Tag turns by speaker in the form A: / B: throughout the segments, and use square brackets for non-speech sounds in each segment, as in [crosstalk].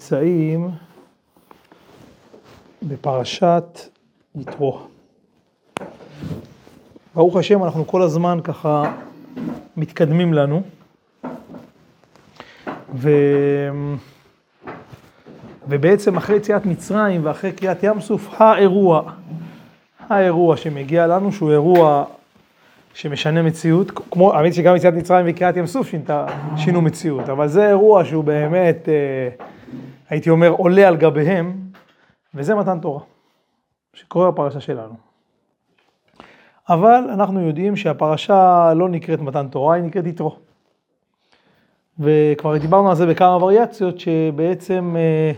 A: נמצאים בפרשת יתרו. ברוך השם, אנחנו כל הזמן ככה מתקדמים לנו. ו... ובעצם אחרי יציאת מצרים ואחרי קריאת ים סוף, האירוע, האירוע שמגיע לנו, שהוא אירוע שמשנה מציאות, כמו, האמת שגם יציאת מצרים וקריאת ים סוף שינתה, שינו מציאות, אבל זה אירוע שהוא באמת, אה, הייתי אומר, עולה על גביהם, וזה מתן תורה, שקורה בפרשה שלנו. אבל אנחנו יודעים שהפרשה לא נקראת מתן תורה, היא נקראת יתרו. וכבר דיברנו על זה בכמה וריאציות, שבעצם אה,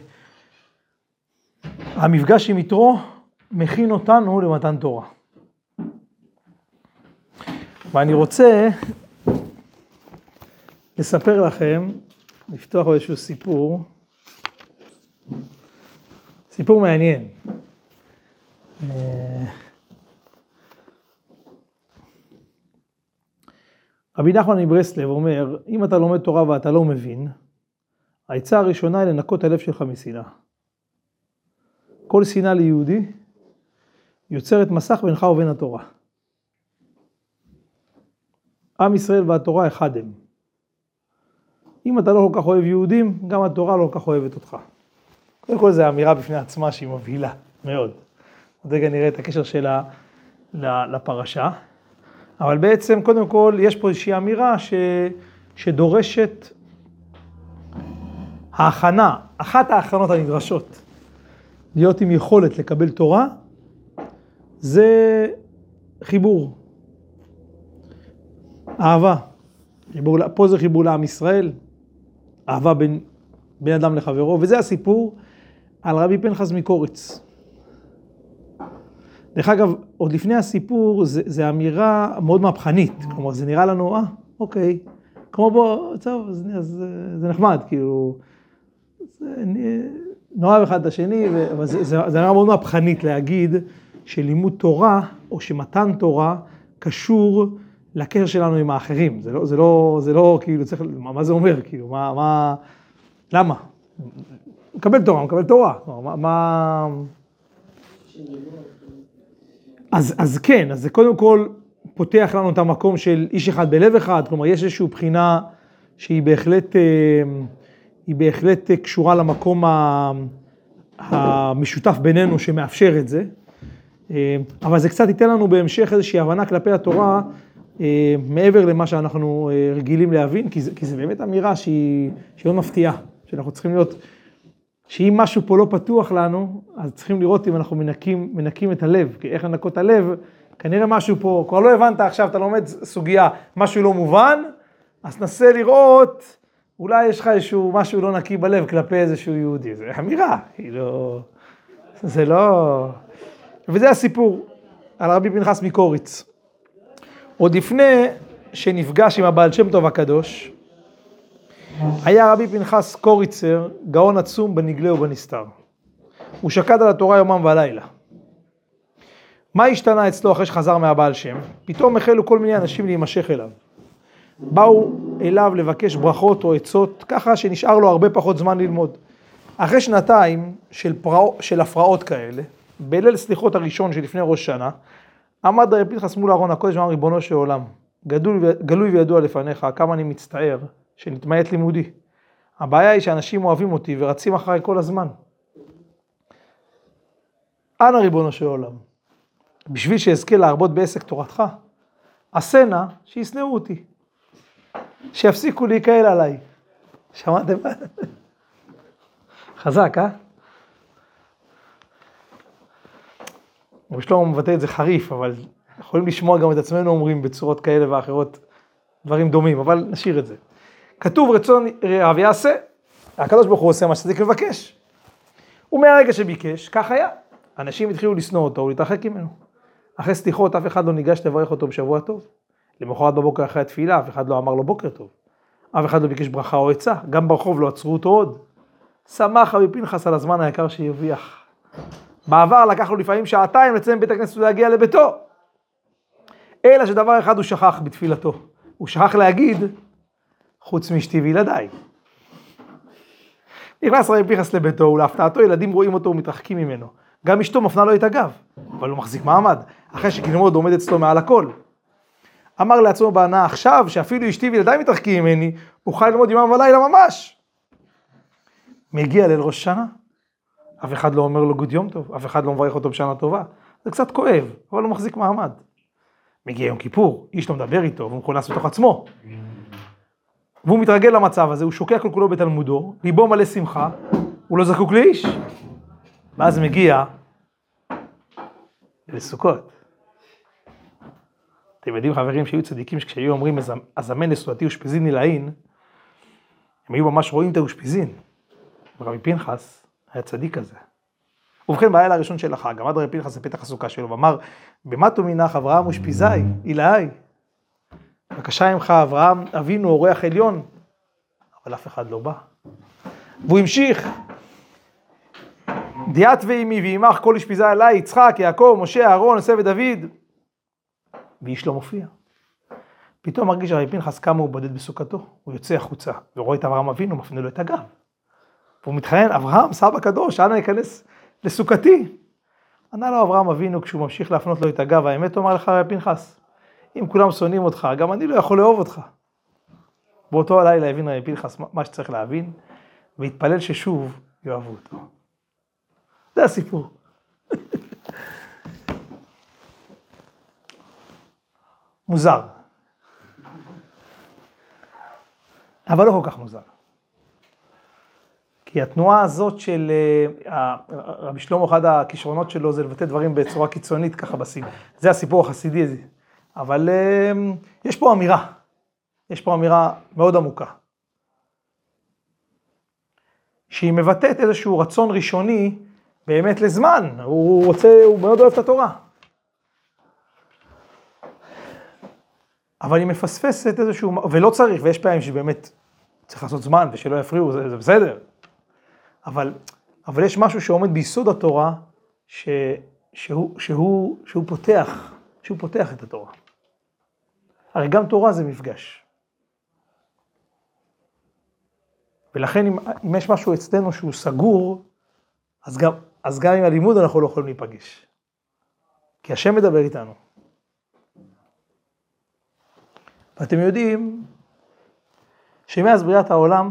A: המפגש עם יתרו מכין אותנו למתן תורה. ואני רוצה לספר לכם, לפתוח איזשהו סיפור, סיפור מעניין. אה, רבי נחמן מברסלב אומר, אם אתה לומד תורה ואתה לא מבין, העצה הראשונה היא לנקות הלב שלך משנאה. כל שנאה ליהודי יוצרת מסך בינך ובין התורה. עם ישראל והתורה אחד הם. אם אתה לא כל כך אוהב יהודים, גם התורה לא כל כך אוהבת אותך. קודם כל זו אמירה בפני עצמה שהיא מבהילה מאוד. עוד רגע נראה את הקשר שלה לפרשה. אבל בעצם, קודם כל, יש פה איזושהי אמירה ש... שדורשת ההכנה, אחת ההכנות הנדרשות להיות עם יכולת לקבל תורה, זה חיבור. אהבה. חיבור, פה זה חיבור לעם ישראל, אהבה בין, בין אדם לחברו, וזה הסיפור על רבי פנחס מקוריץ. דרך אגב, עוד לפני הסיפור, זה, אמירה מאוד מהפכנית. כלומר, זה נראה לנו, אה, אוקיי, כמו בוא, טוב, אז, אז זה נחמד, כאילו, זה, נאהב אחד את השני, אבל זה, זה, זה נראה מאוד מהפכנית להגיד שלימוד תורה, או שמתן תורה, קשור לקשר שלנו עם האחרים. זה לא, זה לא, זה לא כאילו, צריך, מה, מה זה אומר, כאילו, מה, מה, למה? מקבל תורה, מקבל תורה. מה... אז, אז כן, אז זה קודם כל פותח לנו את המקום של איש אחד בלב אחד, כלומר יש איזושהי בחינה שהיא בהחלט, אה, היא בהחלט קשורה למקום המשותף בינינו שמאפשר את זה, אה, אבל זה קצת ייתן לנו בהמשך איזושהי הבנה כלפי התורה אה, מעבר למה שאנחנו רגילים להבין, כי זה באמת אמירה שהיא, שהיא מאוד מפתיעה, שאנחנו צריכים להיות שאם משהו פה לא פתוח לנו, אז צריכים לראות אם אנחנו מנקים, מנקים את הלב, כי איך לנקות את הלב, כנראה משהו פה, כבר לא הבנת עכשיו, אתה לומד סוגיה, משהו לא מובן, אז נסה לראות, אולי יש לך איזשהו משהו לא נקי בלב כלפי איזשהו יהודי, זה אמירה, כאילו, זה לא... וזה הסיפור על רבי פנחס מקוריץ. עוד לפני שנפגש עם הבעל שם טוב הקדוש, היה רבי פנחס קוריצר גאון עצום בנגלה ובנסתר. הוא שקד על התורה יומם ולילה. מה השתנה אצלו אחרי שחזר מהבעל שם? פתאום החלו כל מיני אנשים להימשך אליו. באו אליו לבקש ברכות או עצות, ככה שנשאר לו הרבה פחות זמן ללמוד. אחרי שנתיים של, פרע, של הפרעות כאלה, בליל סליחות הראשון שלפני ראש שנה, עמד רבי פנחס מול ארון הקודש ואמר ריבונו של עולם, גלוי וידוע לפניך, כמה אני מצטער שנתמעט לימודי. הבעיה היא שאנשים אוהבים אותי ורצים אחריי כל הזמן. אנא ריבונו של עולם, בשביל שאזכה להרבות בעסק תורתך, עשה נא שישנאו אותי, שיפסיקו להיקהל עליי. שמעתם? חזק, אה? רבי שלמה מבטא את זה חריף, אבל יכולים לשמוע גם את עצמנו אומרים בצורות כאלה ואחרות דברים דומים, אבל נשאיר את זה. כתוב רצון רעב יעשה. הקדוש ברוך הוא עושה מה שצריך לבקש. ומהרגע שביקש, כך היה. אנשים התחילו לשנוא אותו ולהתרחק ממנו. אחרי סליחות אף אחד לא ניגש לברך אותו בשבוע טוב. למחרת בבוקר אחרי התפילה אף אחד לא אמר לו בוקר טוב. אף אחד לא ביקש ברכה או עצה, גם ברחוב לא עצרו אותו עוד. שמח רבי פנחס על הזמן היקר שהרוויח. בעבר לקח לו לפעמים שעתיים לציין בית הכנסת ולהגיע לביתו. אלא שדבר אחד הוא שכח בתפילתו. הוא שכח להגיד חוץ מאשתי וילדיי. נכנס רבי פנחס לביתו, ולהפתעתו ילדים רואים אותו ומתרחקים ממנו. גם אשתו מפנה לו את הגב, אבל הוא מחזיק מעמד, אחרי שכנמוד עומד אצלו מעל הכל. אמר לעצמו בהנאה, עכשיו שאפילו אשתי וילדיי מתרחקים ממני, אוכל ללמוד יומם ולילה ממש. מגיע ליל ראש שנה, אף אחד לא אומר לו גוד יום טוב, אף אחד לא מברך אותו בשנה טובה. זה קצת כואב, אבל הוא מחזיק מעמד. מגיע יום כיפור, איש לא מדבר איתו, והוא מכונס בתוך עצמו. והוא מתרגל למצב הזה, הוא שוקע כל כולו בתלמודו, ליבו מלא שמחה, הוא לא זקוק לאיש. ואז מגיע לסוכות. אתם יודעים חברים שהיו צדיקים שכשהיו אומרים אזמן לסעודתי אושפיזיני לעין, הם היו ממש רואים את האושפיזין. ורבי פנחס היה צדיק כזה. ובכן, בלילה הראשון של החג, עמד רבי פנחס בפתח הסוכה שלו ואמר, במטו מנח אברהם אושפיזי, עילאי. בבקשה ממך, אברהם אבינו, אורח עליון, אבל אף אחד לא בא. והוא המשיך, דיאת ואימי ועמך כל אשפיזה עליי, יצחק, יעקב, משה, אהרון, יוסף ודוד. ואיש לא מופיע. פתאום מרגיש הרבי פנחס כמה הוא בודד בסוכתו, הוא יוצא החוצה, ורואה את אברהם אבינו, מפנה לו את הגב. והוא מתחנן, אברהם, סבא קדוש, אנא ייכנס לסוכתי. ענה לו אברהם אבינו כשהוא ממשיך להפנות לו את הגב, האמת אומר לך רבי פנחס, אם כולם שונאים אותך, גם אני לא יכול לאהוב אותך. באותו הלילה הבין רבי פנחס מה שצריך להבין, והתפלל ששוב יאהבו אותו. זה הסיפור. [laughs] מוזר. אבל לא כל כך מוזר. כי התנועה הזאת של אה, רבי שלמה, אחד הכישרונות שלו זה לבטא דברים בצורה קיצונית ככה בסיב. זה הסיפור החסידי הזה. אבל אה, יש פה אמירה, יש פה אמירה מאוד עמוקה. שהיא מבטאת איזשהו רצון ראשוני באמת לזמן, הוא רוצה, הוא מאוד אוהב את התורה. אבל היא מפספסת איזשהו, ולא צריך, ויש פעמים שבאמת צריך לעשות זמן ושלא יפריעו, זה, זה בסדר. אבל, אבל יש משהו שעומד ביסוד התורה, ש, שהוא, שהוא, שהוא פותח, שהוא פותח את התורה. הרי גם תורה זה מפגש. ולכן אם, אם יש משהו אצלנו שהוא סגור, אז גם, אז גם עם הלימוד אנחנו לא יכולים להיפגש. כי השם מדבר איתנו. ואתם יודעים שמאז בריאת העולם,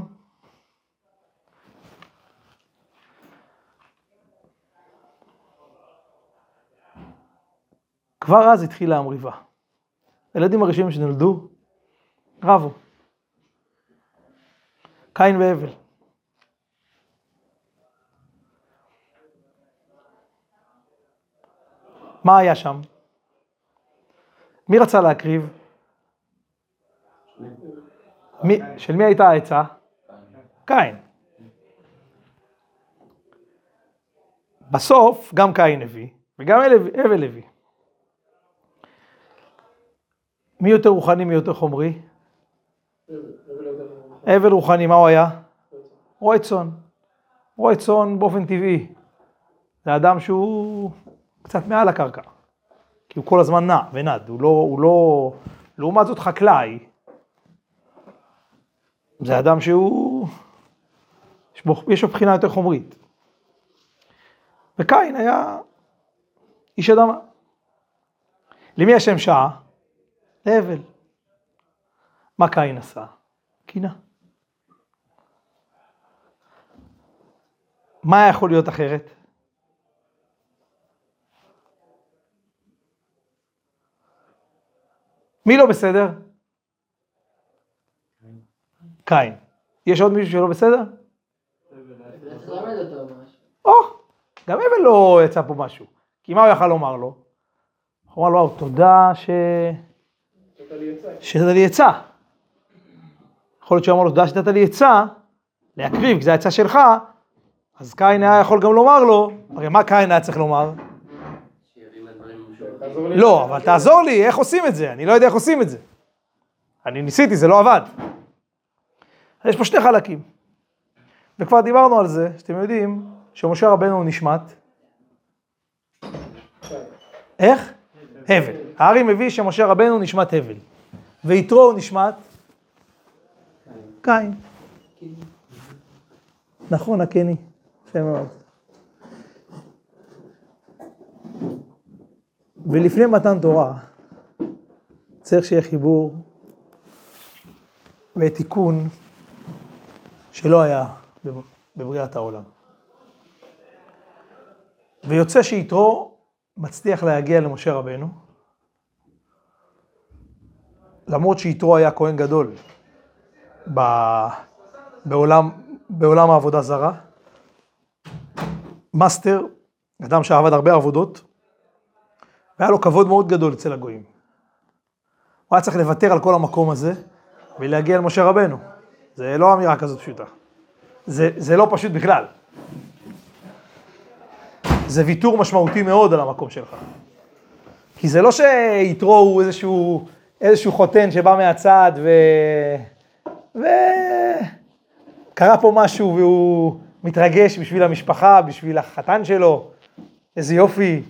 A: כבר אז התחילה המריבה. הילדים הראשונים שנולדו, רבו. קין והבל. מה היה שם? מי רצה להקריב? מי, של מי הייתה העצה? קין. בסוף גם קין הביא, וגם הבל הביא. מי יותר רוחני, מי יותר חומרי? הבל רוחני, מה הוא היה? רועה צאן. רועה צאן באופן טבעי. זה אדם שהוא קצת מעל הקרקע. כי הוא כל הזמן נע ונד, הוא לא, הוא לא, לעומת זאת חקלאי, זה אדם שהוא, יש, בו, יש לו בחינה יותר חומרית. וקין היה איש אדמה. למי השם שעה? להבל. מה קין עשה? קינה. מה יכול להיות אחרת? מי לא בסדר? קין. יש עוד מישהו שלא בסדר? או, גם אבן לא יצא פה משהו. כי מה הוא יכל לומר לו? הוא אמר לו, תודה ש... שנתת לי עצה. יכול להיות שהוא אמר לו, תודה שנתת לי עצה, להקריב, כי זו העצה שלך, אז קין היה יכול גם לומר לו, הרי מה קין היה צריך לומר? לא, אבל תעזור לי, איך עושים את זה? אני לא יודע איך עושים את זה. אני ניסיתי, זה לא עבד. יש פה שני חלקים. וכבר דיברנו על זה, שאתם יודעים, שמשה רבנו נשמט. איך? הבל. הארי מביא שמשה רבנו נשמט הבל. ויתרו הוא נשמט? קין. נכון, הקני. יפה מאוד. ולפני מתן תורה, צריך שיהיה חיבור ותיקון שלא היה בבריאת העולם. ויוצא שיתרו מצליח להגיע למשה רבנו, למרות שיתרו היה כהן גדול בעולם, בעולם העבודה זרה, master, אדם שעבד הרבה עבודות, והיה לו כבוד מאוד גדול אצל הגויים. הוא היה צריך לוותר על כל המקום הזה ולהגיע למשה רבנו. זה לא אמירה כזאת פשוטה. זה, זה לא פשוט בכלל. זה ויתור משמעותי מאוד על המקום שלך. כי זה לא שיתרו הוא איזשהו, איזשהו חותן שבא מהצד ו... וקרה פה משהו והוא מתרגש בשביל המשפחה, בשביל החתן שלו, איזה יופי,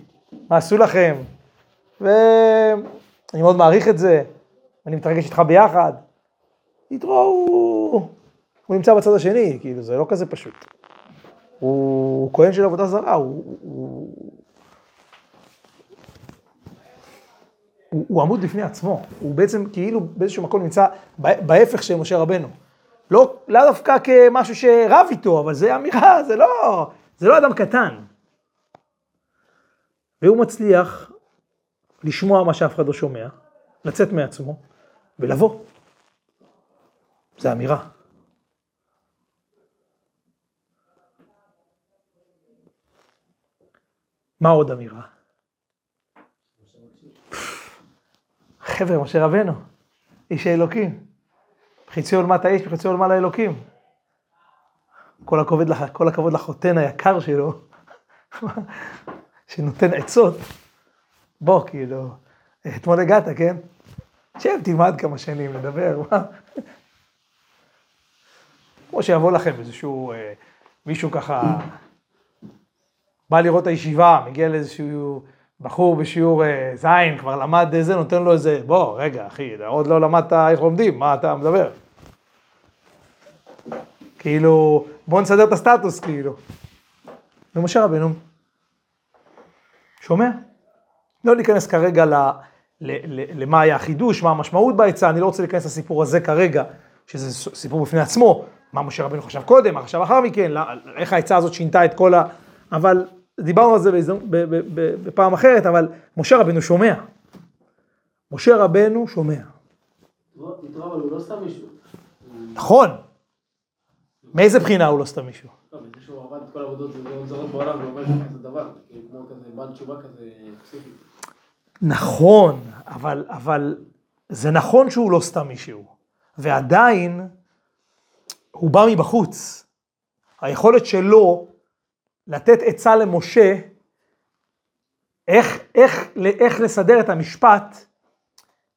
A: מה עשו לכם? ואני מאוד מעריך את זה, אני מתרגש איתך ביחד. יתרו הוא... הוא נמצא בצד השני, כאילו, זה לא כזה פשוט. הוא כהן של עבודה זרה, הוא, הוא, הוא, עמוד בפני עצמו, הוא בעצם כאילו באיזשהו מקום נמצא בהפך של משה רבנו. לא, לא דווקא כמשהו שרב איתו, אבל זה אמירה, זה לא, זה לא אדם קטן. והוא מצליח לשמוע מה שאף אחד לא שומע, לצאת מעצמו ולבוא. זה אמירה. מה עוד אמירה? חבר'ה, משה רבנו, איש האלוקים. חציו עולמת האש וחציו עולמה לאלוקים. כל הכבוד, לח, כל הכבוד לחותן היקר שלו, שנותן עצות. בוא, כאילו, אתמול הגעת, כן? שב, תלמד כמה שנים לדבר, מה? כמו שיבוא לכם איזשהו, אה, מישהו ככה, בא לראות הישיבה, מגיע לאיזשהו בחור בשיעור אה, זין, כבר למד איזה, נותן לו איזה, בוא, רגע, אחי, עוד לא למדת איך לומדים, מה אתה מדבר? כאילו, בוא נסדר את הסטטוס, כאילו. ומשה רבנו, שומע? לא ניכנס כרגע ל, ל, ל, למה היה החידוש, מה המשמעות בעצה, אני לא רוצה להיכנס לסיפור הזה כרגע, שזה סיפור בפני עצמו, מה משה רבנו חשב קודם, מה חשב אחר מכן, לא, איך העצה הזאת שינתה את כל ה... אבל דיברנו על זה בפעם אחרת, אבל משה רבנו שומע. משה רבנו שומע.
B: לא
A: נכון. מאיזה בחינה הוא לא סתם מישהו?
B: לא, בזה שהוא עבד את כל העבודות זרות בעולם ועובד כזה דבר, כאילו כמו כזה בעל תשובה כזה פסיכי.
A: נכון, אבל, אבל זה נכון שהוא לא סתם מישהו, ועדיין הוא בא מבחוץ. היכולת שלו לתת עצה למשה איך, איך, איך לסדר את המשפט,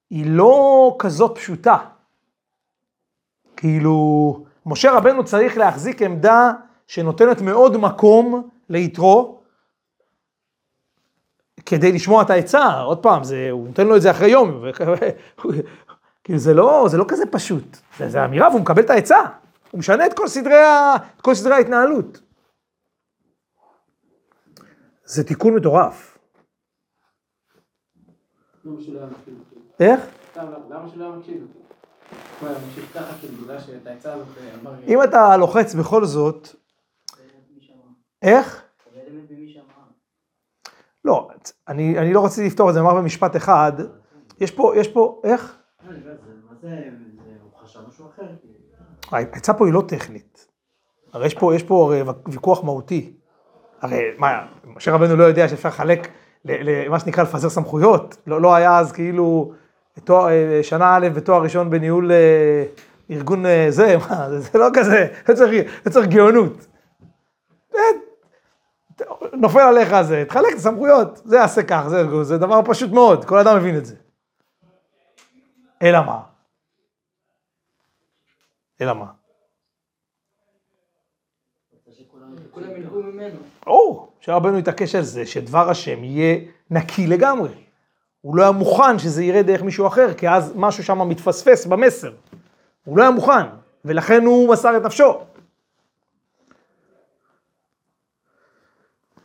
A: היא לא כזאת פשוטה. כאילו, משה רבנו צריך להחזיק עמדה שנותנת מאוד מקום ליתרו, כדי לשמוע את העצה, עוד פעם, זה, הוא נותן לו את זה אחרי יום, [laughs] כאילו זה לא, זה לא כזה פשוט, זה, זה אמירה והוא מקבל את העצה, הוא משנה את כל סדרי, ה, כל סדרי ההתנהלות. זה תיקון מטורף. איך?
B: למה שלא היה מקשיב?
A: אם אתה לוחץ בכל זאת, איך? לא, אני, אני לא רציתי לפתור את זה, אומר במשפט אחד, יש פה, יש פה, איך? העצה פה היא לא טכנית, הרי יש פה, יש פה הרי ויכוח מהותי, הרי מה, משה רבנו לא יודע שאפשר לחלק, למה שנקרא לפזר סמכויות, לא, לא היה אז כאילו תואר, אה, שנה א' בתואר ראשון בניהול אה, ארגון אה, זה, [laughs] מה, זה, זה לא כזה, לא צריך, לא צריך גאונות. נופל עליך זה, תחלק את הסמכויות, זה יעשה כך, זה, זה דבר פשוט מאוד, כל אדם מבין את זה. אלא מה? אלא מה? ברור, שרבנו התעקש על זה, שדבר השם יהיה נקי לגמרי. הוא לא היה מוכן שזה ירד דרך מישהו אחר, כי אז משהו שם מתפספס במסר. הוא לא היה מוכן, ולכן הוא מסר את נפשו.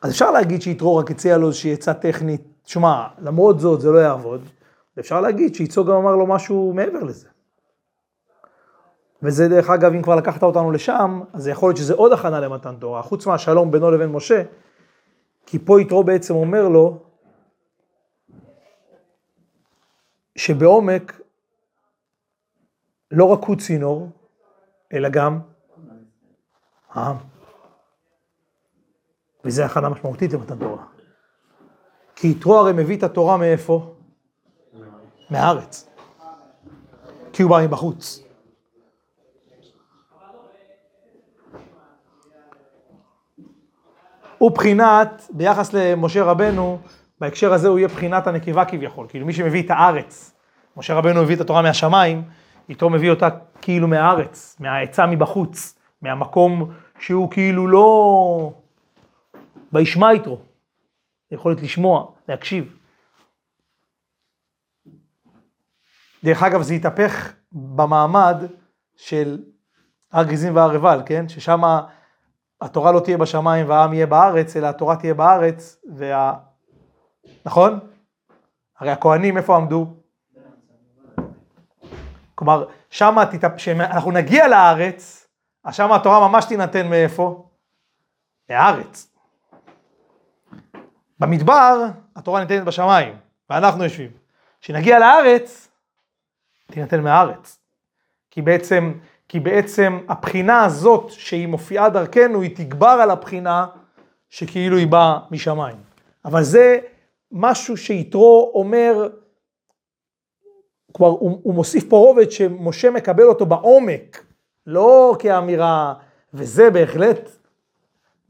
A: אז אפשר להגיד שיתרו רק הציע לו איזושהי עצה טכנית, שמע, למרות זאת זה לא יעבוד, ואפשר להגיד שיצרו גם אמר לו משהו מעבר לזה. וזה דרך אגב, אם כבר לקחת אותנו לשם, אז יכול להיות שזה עוד הכנה למתן תורה, חוץ מהשלום בינו לבין משה, כי פה יתרו בעצם אומר לו, שבעומק לא רק הוא צינור, אלא גם העם. וזה הכנה משמעותית למתן תורה. כי יתרו הרי מביא את התורה מאיפה? מהארץ. כי הוא בא מבחוץ. הוא בחינת, ביחס למשה רבנו, בהקשר הזה הוא יהיה בחינת הנקבה כביכול, כאילו מי שמביא את הארץ. משה רבנו הביא את התורה מהשמיים, יתרו מביא אותה כאילו מהארץ, מהעצה מבחוץ, מהמקום שהוא כאילו לא... וישמע יתרו, יכולת לשמוע, להקשיב. דרך אגב, זה התהפך במעמד של הר גריזים והר עיבל, כן? ששם התורה לא תהיה בשמיים והעם יהיה בארץ, אלא התורה תהיה בארץ, וה... נכון? הרי הכהנים איפה עמדו? כלומר, שם כשאנחנו נגיע לארץ, אז שם התורה ממש תינתן מאיפה? מהארץ. במדבר, התורה ניתנת בשמיים, ואנחנו יושבים. כשנגיע לארץ, תינתן מהארץ. כי בעצם, כי בעצם הבחינה הזאת שהיא מופיעה דרכנו, היא תגבר על הבחינה שכאילו היא באה משמיים. אבל זה משהו שיתרו אומר, כבר הוא, הוא מוסיף פה רובד שמשה מקבל אותו בעומק, לא כאמירה, וזה בהחלט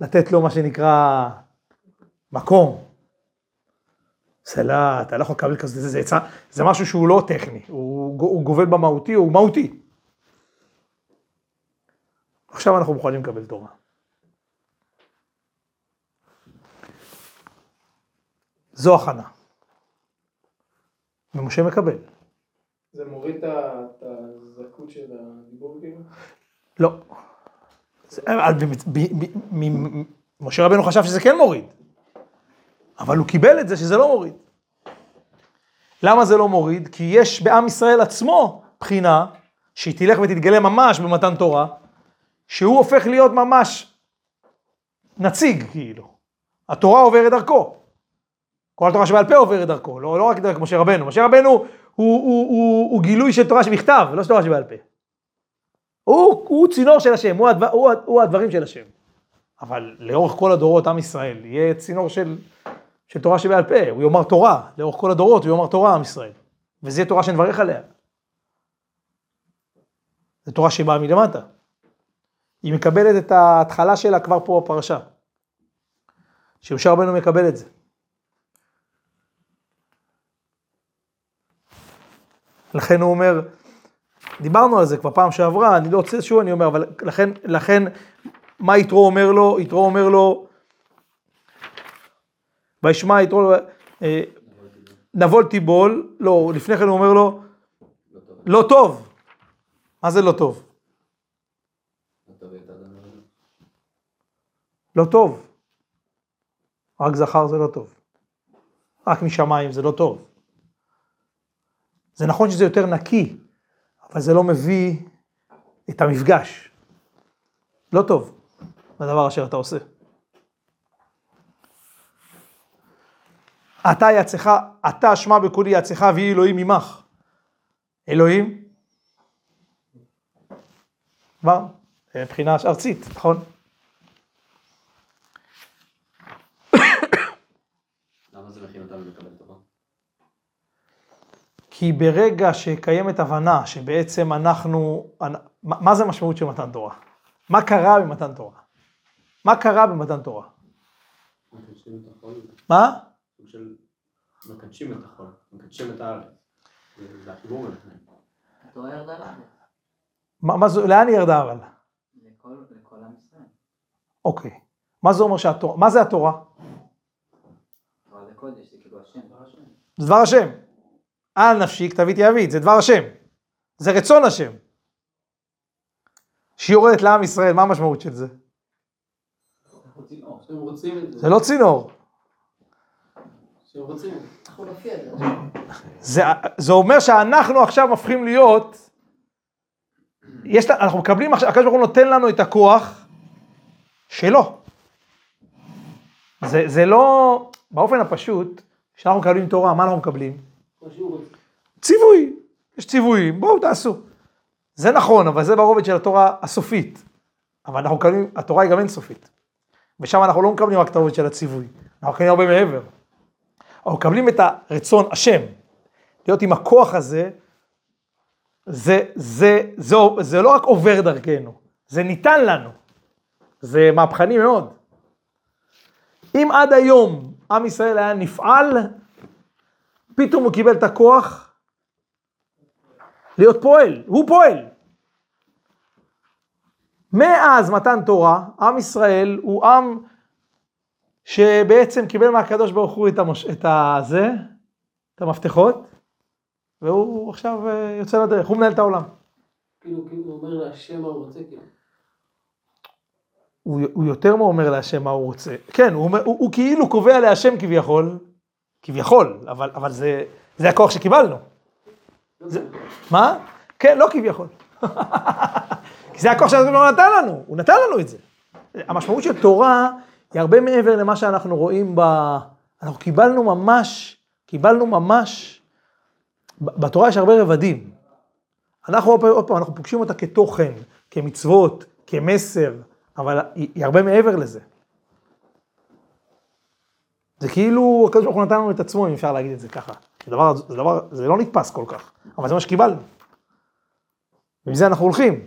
A: לתת לו מה שנקרא מקום. לא, אתה לא יכול לקבל כזה, זה, זה, זה, זה משהו שהוא לא טכני, הוא, הוא גובל במהותי, הוא מהותי. עכשיו אנחנו מוכנים לקבל תורה. זו הכנה. ומשה מקבל.
B: זה מוריד את הזכות של הדיבור כאילו?
A: לא. משה רבנו חשב שזה כן מוריד. אבל הוא קיבל את זה שזה לא מוריד. למה זה לא מוריד? כי יש בעם ישראל עצמו בחינה, שהיא תלך ותתגלה ממש במתן תורה, שהוא הופך להיות ממש נציג, כאילו. התורה עוברת דרכו. כל התורה שבעל פה עוברת דרכו, לא, לא רק דרך משה רבנו. משה רבנו הוא, הוא, הוא, הוא, הוא גילוי של תורה שבכתב, לא של תורה שבעל פה. הוא, הוא צינור של השם, הוא, הדבר, הוא, הוא הדברים של השם. אבל לאורך כל הדורות עם ישראל יהיה צינור של של תורה שבעל פה, הוא יאמר תורה, לאורך כל הדורות הוא יאמר תורה עם ישראל. וזו תורה שנברך עליה. זו תורה שבאה מלמטה. היא מקבלת את ההתחלה שלה כבר פה בפרשה. שמשה רבנו מקבל את זה. לכן הוא אומר, דיברנו על זה כבר פעם שעברה, אני לא רוצה שוב, אני אומר, אבל לכן, לכן, מה יתרו אומר לו? יתרו אומר לו, וישמע יתרו, אה, נבול תיבול, לא, לפני כן הוא אומר לו, לא טוב. מה זה לא טוב? לא טוב. רק זכר זה לא טוב. רק משמיים זה לא טוב. זה נכון שזה יותר נקי, אבל זה לא מביא את המפגש. לא טוב, בדבר אשר אתה עושה. אתה יצך, אתה שמע בקולי יצך ויהי אלוהים עמך. אלוהים? כבר, מבחינה ארצית, נכון? כי ברגע שקיימת הבנה שבעצם אנחנו, מה זה המשמעות של מתן תורה? מה קרה במתן תורה? מה קרה במתן תורה? מה?
B: של מקדשים את החול, מקדשים את הארץ. זה החיבור ביניהם. התורה ירדה לארץ.
A: מה זה, לאן היא ירדה אבל?
B: לכל עם ישראל.
A: אוקיי. מה זה אומר שהתורה, מה זה התורה?
B: תורה זה קודש, זה כאילו השם.
A: זה דבר השם. על נפשי כתביתי אבית, זה דבר השם. זה רצון השם. שהיא יורדת לעם ישראל, מה המשמעות של זה?
B: זה.
A: לא צינור.
C: זה.
A: זה, אומר שאנחנו עכשיו הופכים להיות, יש, אנחנו מקבלים עכשיו, הקדוש ברוך הוא נותן לנו את הכוח שלו. זה, זה לא, באופן הפשוט, כשאנחנו מקבלים תורה, מה אנחנו מקבלים? ציווי, יש ציוויים, בואו תעשו. זה נכון, אבל זה ברובד של התורה הסופית. אבל אנחנו מקבלים, התורה היא גם אינסופית. ושם אנחנו לא מקבלים רק את הרובד של הציווי, אנחנו מקבלים הרבה מעבר. אנחנו מקבלים את הרצון השם, להיות עם הכוח הזה, זה, זה, זה, זה לא רק עובר דרכנו, זה ניתן לנו. זה מהפכני מאוד. אם עד היום עם ישראל היה נפעל, פתאום הוא קיבל את הכוח להיות פועל, הוא פועל. מאז מתן תורה, עם ישראל הוא עם שבעצם קיבל מהקדוש ברוך הוא את, המוש... את הזה, את המפתחות, והוא עכשיו אה, יוצא לדרך, הוא מנהל את העולם.
B: כאילו, כאילו, הוא אומר להשם מה הוא רוצה, כאילו.
A: הוא, הוא יותר מה אומר להשם מה הוא רוצה. כן, הוא, אומר- הוא, הוא כאילו קובע להשם כביכול, כביכול, אבל, אבל זה, זה הכוח שקיבלנו. זה, מה? כן, לא כביכול. [laughs] כי זה הכוח שאנחנו לא נתן לנו, הוא נתן לנו את זה. המשמעות של תורה היא הרבה מעבר למה שאנחנו רואים ב... אנחנו קיבלנו ממש, קיבלנו ממש, בתורה יש הרבה רבדים. אנחנו עוד פעם, אנחנו פוגשים אותה כתוכן, כמצוות, כמסר, אבל היא, הרבה מעבר לזה. זה כאילו, הקדוש ברוך הוא נתן לנו את עצמו, אם אפשר להגיד את זה ככה. זה דבר, זה דבר, זה לא נתפס כל כך, אבל זה מה שקיבלנו. ועם זה אנחנו הולכים.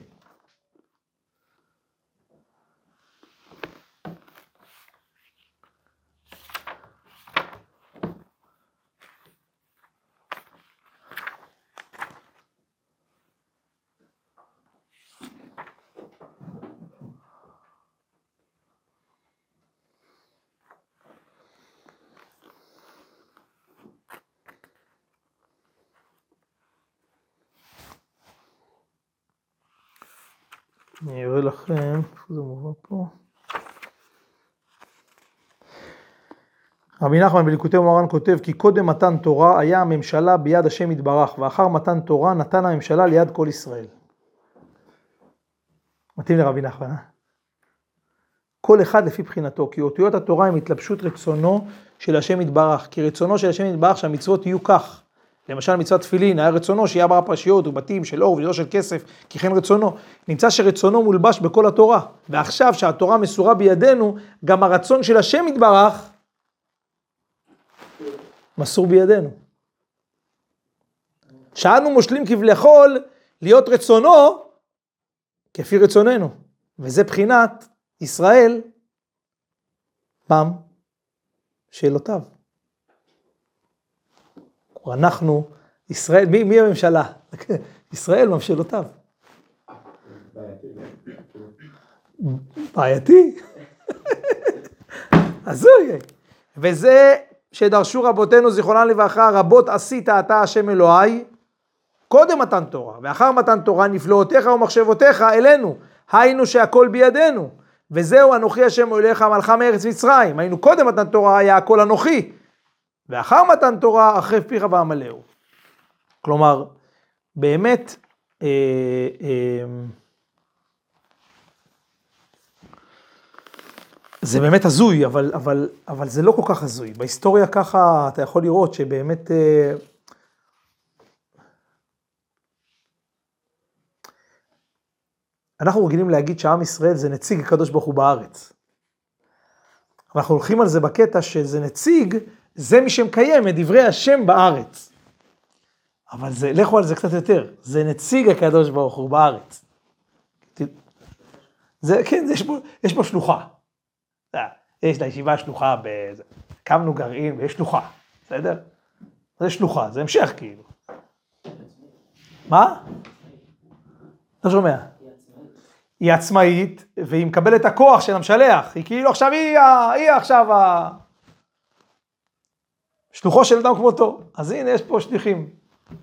A: אני אראה לכם, איפה זה מובא פה? רבי נחמן בליקוטי מוהר"ן כותב כי קודם מתן תורה היה הממשלה ביד השם יתברך ואחר מתן תורה נתן הממשלה ליד כל ישראל. מתאים לרבי נחמן, אה? כל אחד לפי בחינתו, כי אותיות התורה הם התלבשות רצונו של השם יתברך, כי רצונו של השם יתברך שהמצוות יהיו כך. למשל מצוות תפילין, היה רצונו שיהיה ארבע פרשיות ובתים של אור ולא של כסף, כי כן רצונו. נמצא שרצונו מולבש בכל התורה, ועכשיו שהתורה מסורה בידינו, גם הרצון של השם יתברך מסור בידינו. שאנו מושלים כביכול להיות רצונו כפי רצוננו, וזה בחינת ישראל פעם שאלותיו. אנחנו, ישראל, מי, מי הממשלה? [laughs] ישראל ממשלותיו. בעייתי. [laughs] הזוי. וזה שדרשו רבותינו זיכרונם לברכה, רבות עשית אתה השם אלוהי, קודם מתן תורה, ואחר מתן תורה נפלאותיך ומחשבותיך אלינו, היינו שהכל בידינו. וזהו אנוכי השם אלוהיך מלך מארץ מצרים. היינו קודם מתן תורה היה הכל אנוכי. ואחר מתן תורה החרב פיך ועמלאו. כלומר, באמת, אה, אה, זה באמת הזוי, אבל, אבל, אבל זה לא כל כך הזוי. בהיסטוריה ככה אתה יכול לראות שבאמת... אה, אנחנו רגילים להגיד שעם ישראל זה נציג הקדוש ברוך הוא בארץ. אנחנו הולכים על זה בקטע שזה נציג, זה מי שמקיים את דברי השם בארץ. אבל זה, לכו על זה קצת יותר, זה נציג הקדוש ברוך הוא בארץ. זה, כן, יש בו, יש בו שלוחה. אה, יש לישיבה שלוחה, בזה. קמנו גרעין ויש שלוחה, בסדר? זה שלוחה, זה המשך כאילו. מה? לא שומע. היא עצמאית, והיא מקבלת הכוח של המשלח, היא כאילו עכשיו היא, היא עכשיו ה... שלוחו של אדם כמותו. אז הנה, יש פה שליחים.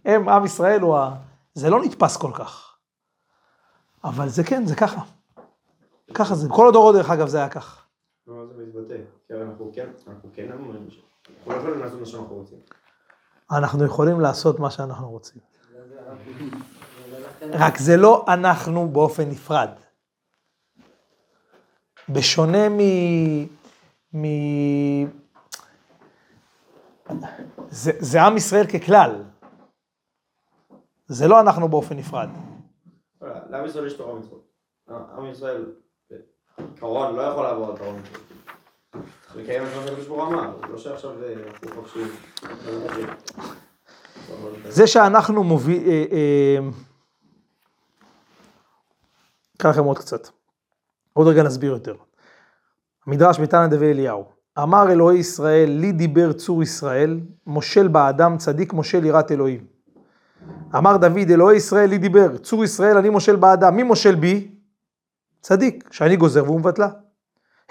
A: הם, עם ישראל הוא ה... זה לא נתפס כל כך. אבל זה כן, זה ככה. ככה זה. בכל הדורות, דרך אגב, זה היה כך.
B: מה זה מתבטא? כי אנחנו כן, אנחנו כן אומרים אנחנו לא יכולים לעשות מה שאנחנו רוצים.
A: אנחנו יכולים לעשות מה שאנחנו רוצים. רק זה לא אנחנו באופן נפרד. בשונה מ... זה, זה עם ישראל ככלל. זה לא אנחנו באופן נפרד.
B: לעם ישראל יש תורה ומצוות. עם ישראל, בעיקרון, לא יכול לעבור על תורה ומצוות. צריך לקיים את מה שהקדוש ברוך הוא אמר, לא שעכשיו אנחנו חופשיים.
A: זה שאנחנו מוביל... אה, אה, אקרא לכם עוד קצת. עוד רגע נסביר יותר. המדרש בתנא דבי אליהו. אמר אלוהי ישראל, לי דיבר צור ישראל, מושל באדם, צדיק מושל יראת אלוהים. אמר דוד, אלוהי ישראל לי דיבר, צור ישראל אני מושל באדם, מי מושל בי? צדיק, שאני גוזר והוא מבטלה.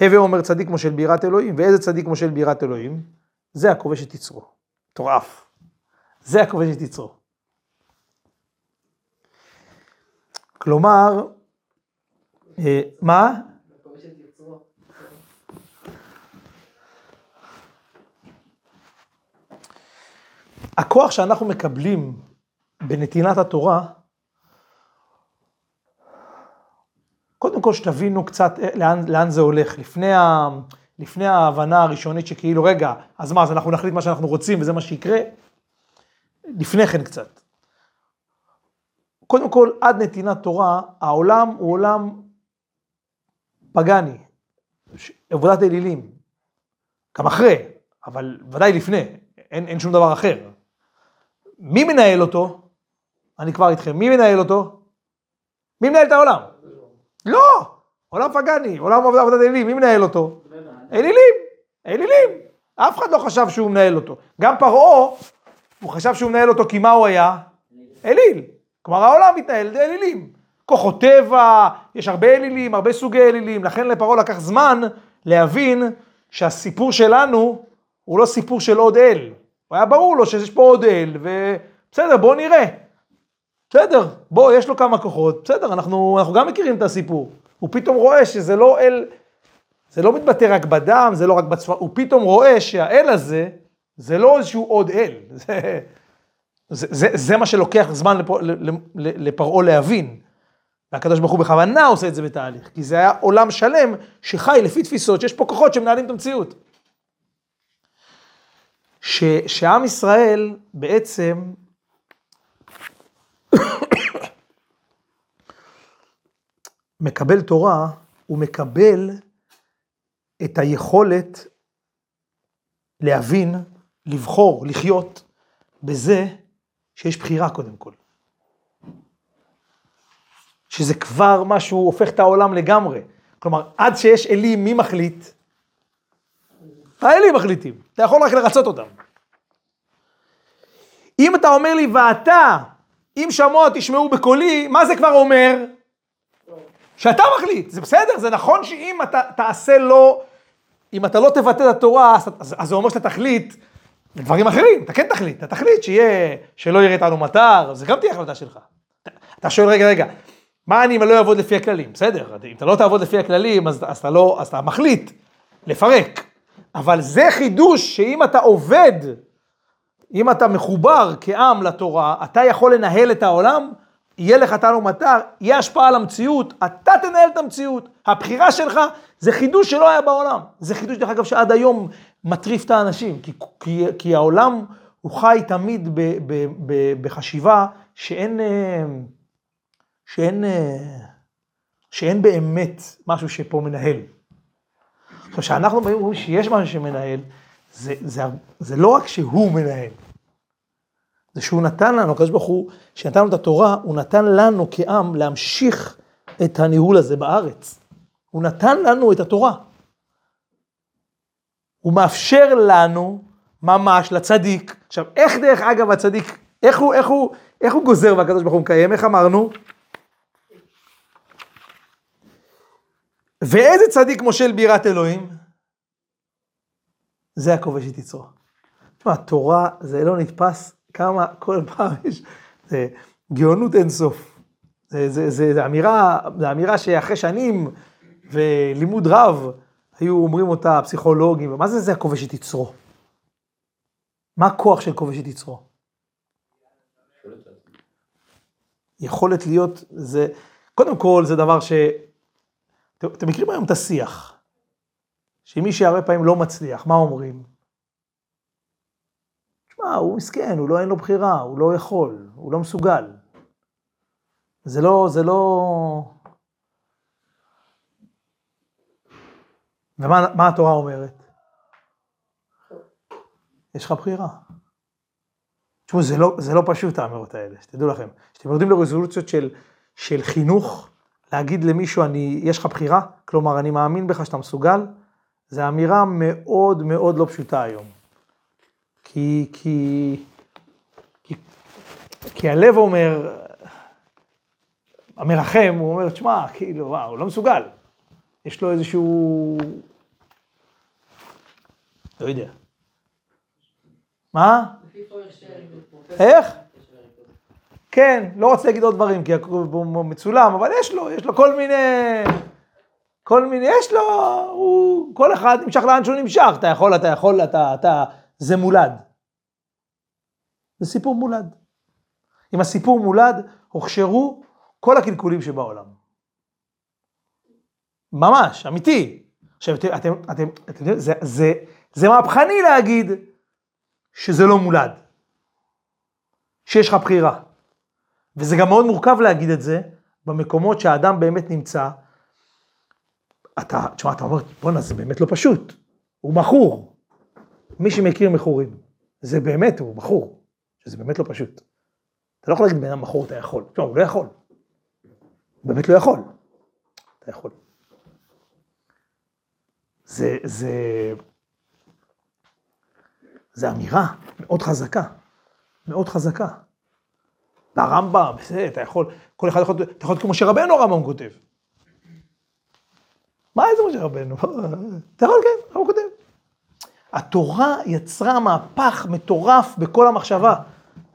A: הווה אומר צדיק מושל ביראת אלוהים, ואיזה צדיק מושל ביראת אלוהים? זה הכובש את יצרו. מטורף. זה הכובש את יצרו. כלומר, אה, מה? הכוח שאנחנו מקבלים בנתינת התורה, קודם כל שתבינו קצת לאן, לאן זה הולך. לפני, ה, לפני ההבנה הראשונית שכאילו, רגע, אז מה, אז אנחנו נחליט מה שאנחנו רוצים וזה מה שיקרה? לפני כן קצת. קודם כל, עד נתינת תורה, העולם הוא עולם פגאני, עבודת אלילים. גם אחרי, אבל ודאי לפני, אין, אין שום דבר אחר. מי מנהל אותו? אני כבר איתכם. מי מנהל אותו? מי מנהל את העולם? לא! עולם פגאני, עולם עבודת אלילים, מי מנהל אותו? אלילים, אלילים. אף אחד לא חשב שהוא מנהל אותו. גם פרעה, הוא חשב שהוא מנהל אותו כי מה הוא היה? אליל. כלומר העולם מתנהל אלילים. כוחות טבע, יש הרבה אלילים, הרבה סוגי אלילים, לכן לפרעה לקח זמן להבין שהסיפור שלנו הוא לא סיפור של עוד אל. הוא היה ברור לו שיש פה עוד אל, ובסדר, בואו נראה. בסדר, בוא, יש לו כמה כוחות, בסדר, אנחנו, אנחנו גם מכירים את הסיפור. הוא פתאום רואה שזה לא אל, זה לא מתבטא רק בדם, זה לא רק בצפר, הוא פתאום רואה שהאל הזה, זה לא איזשהו עוד אל. [laughs] זה, זה, זה, זה מה שלוקח זמן לפרעה להבין. והקדוש ברוך הוא בכוונה עושה את זה בתהליך, כי זה היה עולם שלם שחי לפי תפיסות שיש פה כוחות שמנהלים את המציאות. ש, שעם ישראל בעצם מקבל תורה, הוא מקבל את היכולת להבין, לבחור, לחיות בזה שיש בחירה קודם כל. שזה כבר משהו, הופך את העולם לגמרי. כלומר, עד שיש אלים, מי מחליט? האלים מחליטים, אתה יכול רק לרצות אותם. אם אתה אומר לי, ואתה, אם שמוע תשמעו בקולי, מה זה כבר אומר? שאתה מחליט, זה בסדר, זה נכון שאם אתה תעשה לא, אם אתה לא תבטא את התורה, אז, אז זה אומר שאתה תחליט לדברים אחרים, אתה כן תחליט, אתה תחליט שיהיה, שלא יראה איתנו מטר, זה גם תהיה החלטה שלך. אתה, אתה שואל, רגע, רגע, מה אני אם אני לא אעבוד לפי הכללים? בסדר, אם אתה לא תעבוד לפי הכללים, אז, אז, אתה, לא, אז אתה מחליט לפרק. אבל זה חידוש שאם אתה עובד, אם אתה מחובר כעם לתורה, אתה יכול לנהל את העולם, יהיה לך תנו מטר, יהיה השפעה על המציאות, אתה תנהל את המציאות. הבחירה שלך זה חידוש שלא היה בעולם. זה חידוש, דרך אגב, שעד היום מטריף את האנשים, כי, כי, כי העולם הוא חי תמיד ב, ב, ב, בחשיבה שאין, אה, שאין, אה, שאין באמת משהו שפה מנהל. עכשיו, כשאנחנו באים ואומרים שיש משהו שמנהל, זה, זה, זה לא רק שהוא מנהל, זה שהוא נתן לנו, הקדוש ברוך הוא, שנתן לנו את התורה, הוא נתן לנו כעם להמשיך את הניהול הזה בארץ. הוא נתן לנו את התורה. הוא מאפשר לנו ממש לצדיק. עכשיו, איך דרך אגב הצדיק, איך הוא, איך הוא, איך הוא גוזר והקדוש ברוך הוא מקיים? איך אמרנו? ואיזה צדיק מושל בירת אלוהים? זה הכובש את יצרו. תשמע, תורה זה לא נתפס כמה, כל פעם יש, זה גאונות אינסוף. זה, זה, זה, זה, אמירה, זה אמירה שאחרי שנים ולימוד רב, היו אומרים אותה פסיכולוגים, מה זה זה הכובש את יצרו? מה הכוח של כובש את יצרו? יכולת להיות, זה, קודם כל זה דבר ש... אתם, מכירים היום את השיח, שמי שהרבה פעמים לא מצליח, מה אומרים? תשמע, הוא מסכן, הוא לא, אין לו בחירה, הוא לא יכול, הוא לא מסוגל. זה לא, זה לא... ומה התורה אומרת? יש לך בחירה. תשמעו, זה לא, זה לא פשוט האמירות האלה, שתדעו לכם. כשאתם יורדים לרזולוציות של, של חינוך, להגיד למישהו, אני, יש לך בחירה, כלומר, אני מאמין בך שאתה מסוגל, זו אמירה מאוד מאוד לא פשוטה היום. כי, כי, כי, כי הלב אומר, המרחם, הוא אומר, תשמע, כאילו, וואו, הוא לא מסוגל. יש לו איזשהו... לא יודע. מה? איך? כן, לא רוצה להגיד עוד דברים, כי הוא מצולם, אבל יש לו, יש לו כל מיני... כל מיני, יש לו, הוא, כל אחד נמשך לאן שהוא נמשך, אתה יכול, אתה יכול, אתה, אתה, זה מולד. זה סיפור מולד. אם הסיפור מולד, הוכשרו כל הקלקולים שבעולם. ממש, אמיתי. עכשיו, אתם, אתם, אתם, אתם זה, זה, זה מהפכני להגיד שזה לא מולד, שיש לך בחירה. וזה גם מאוד מורכב להגיד את זה במקומות שהאדם באמת נמצא. אתה, תשמע, אתה אומר, בואנה, זה באמת לא פשוט. הוא מכור. מי שמכיר מכורים, זה באמת, הוא מכור, שזה באמת לא פשוט. אתה לא יכול להגיד בן אדם מכור, אתה יכול. תשמע, הוא לא יכול. הוא באמת לא יכול. אתה יכול. זה, זה, זה אמירה מאוד חזקה, מאוד חזקה. והרמב"ם, בסדר, אתה יכול, כל אחד יכול, אתה יכול להיות כמו משה רבנו, הרמב"ם כותב. מה איזה משה רבנו? אתה יכול, כן, הרמב"ם כותב. התורה יצרה מהפך מטורף בכל המחשבה,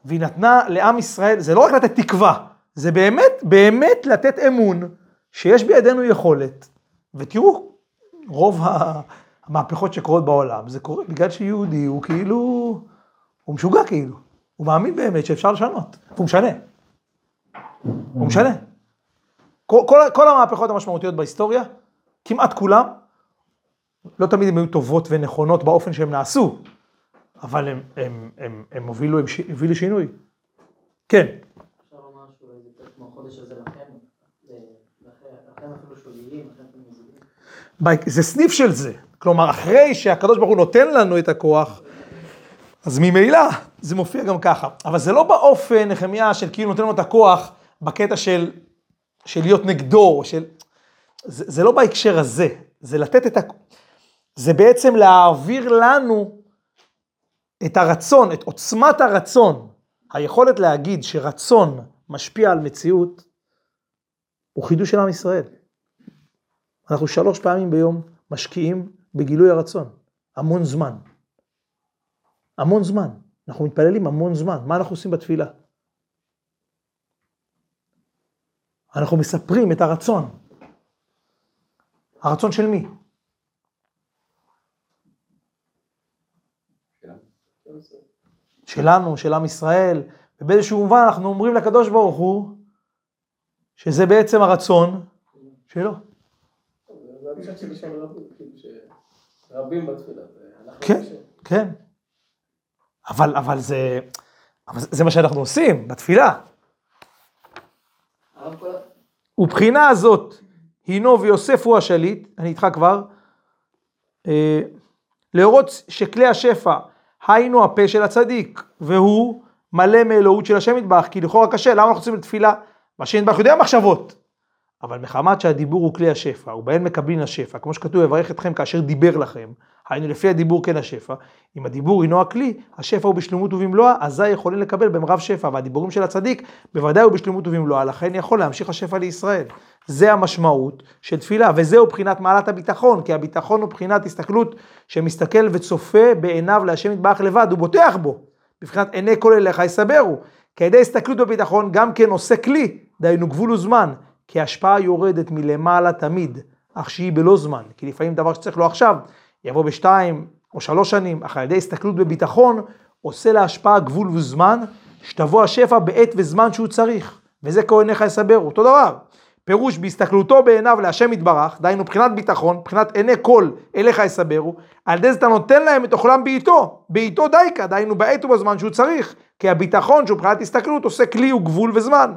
A: והיא נתנה לעם ישראל, זה לא רק לתת תקווה, זה באמת, באמת לתת אמון שיש בידינו יכולת, ותראו, רוב המהפכות שקורות בעולם, זה קורה בגלל שיהודי הוא כאילו, הוא משוגע כאילו, הוא מאמין באמת שאפשר לשנות, והוא משנה. הוא משנה. כל, כל, כל המהפכות המשמעותיות בהיסטוריה, כמעט כולם, לא תמיד הן היו טובות ונכונות באופן שהן נעשו, אבל הם, הם, הם, הם הובילו, הם הובילו שינוי. כן.
C: אפשר לומר שהוא כמו החודש הזה לכם, לכם אפילו שוליים, לכם
A: זה סניף של זה. כלומר, אחרי שהקדוש ברוך הוא נותן לנו את הכוח, אז ממילא זה מופיע גם ככה. אבל זה לא באופן, נחמיה, של כאילו נותן לנו את הכוח בקטע של, של להיות נגדו, של... זה, זה לא בהקשר הזה, זה לתת את ה... זה בעצם להעביר לנו את הרצון, את עוצמת הרצון, היכולת להגיד שרצון משפיע על מציאות, הוא חידוש של עם ישראל. אנחנו שלוש פעמים ביום משקיעים בגילוי הרצון, המון זמן. המון זמן. אנחנו מתפללים המון זמן. מה אנחנו עושים בתפילה? אנחנו מספרים את הרצון. הרצון של מי? שלנו, של עם ישראל, ובאיזשהו מובן אנחנו אומרים לקדוש ברוך הוא שזה בעצם הרצון שלו.
C: שם כאילו שרבים בתפילה.
A: כן, כן. אבל, אבל זה, אבל זה מה שאנחנו עושים בתפילה. ובחינה הזאת, הינו ויוסף הוא השליט, אני איתך כבר, אה, להורות שכלי השפע, היינו הפה של הצדיק, והוא מלא מאלוהות של השם יתברך, כי לכאורה קשה, למה אנחנו עושים לתפילה? והשם יתברך יודע מחשבות. אבל מחמת שהדיבור הוא כלי השפע, ובהן מקבלים השפע, כמו שכתוב, יברך אתכם כאשר דיבר לכם, היינו לפי הדיבור כן השפע, אם הדיבור אינו הכלי, השפע הוא בשלמות ובמלואה, אזי יכולים לקבל במרב שפע, והדיבורים של הצדיק בוודאי הוא בשלמות ובמלואה, לכן יכול להמשיך השפע לישראל. זה המשמעות של תפילה, וזהו בחינת מעלת הביטחון, כי הביטחון הוא בחינת הסתכלות שמסתכל וצופה בעיניו להשם יתברך לבד, הוא בוטח בו, בבחינת עיני כל אליך יסברו. כי ידי הסתכלות בביטחון גם כן עושה כלי, דהיינו גבול וזמן, כי ההשפעה יורדת מלמעלה תמיד, אך שהיא בלא זמן, כי לפעמים דבר שצריך לו עכשיו, יבוא בשתיים או שלוש שנים, אך על ידי הסתכלות בביטחון, עושה להשפעה גבול וזמן, שתבוא השפע בעת וזמן שהוא צריך, וזה כה עיניך יסברו, אותו דבר. פירוש בהסתכלותו בעיניו להשם יתברך, דהיינו מבחינת ביטחון, מבחינת עיני כל אליך יסברו, על ידי זה אתה נותן להם את אוכלם בעיתו, בעיתו דייקה, דהיינו בעת ובזמן שהוא צריך, כי הביטחון שהוא מבחינת הסתכלות עושה כלי וגבול וזמן.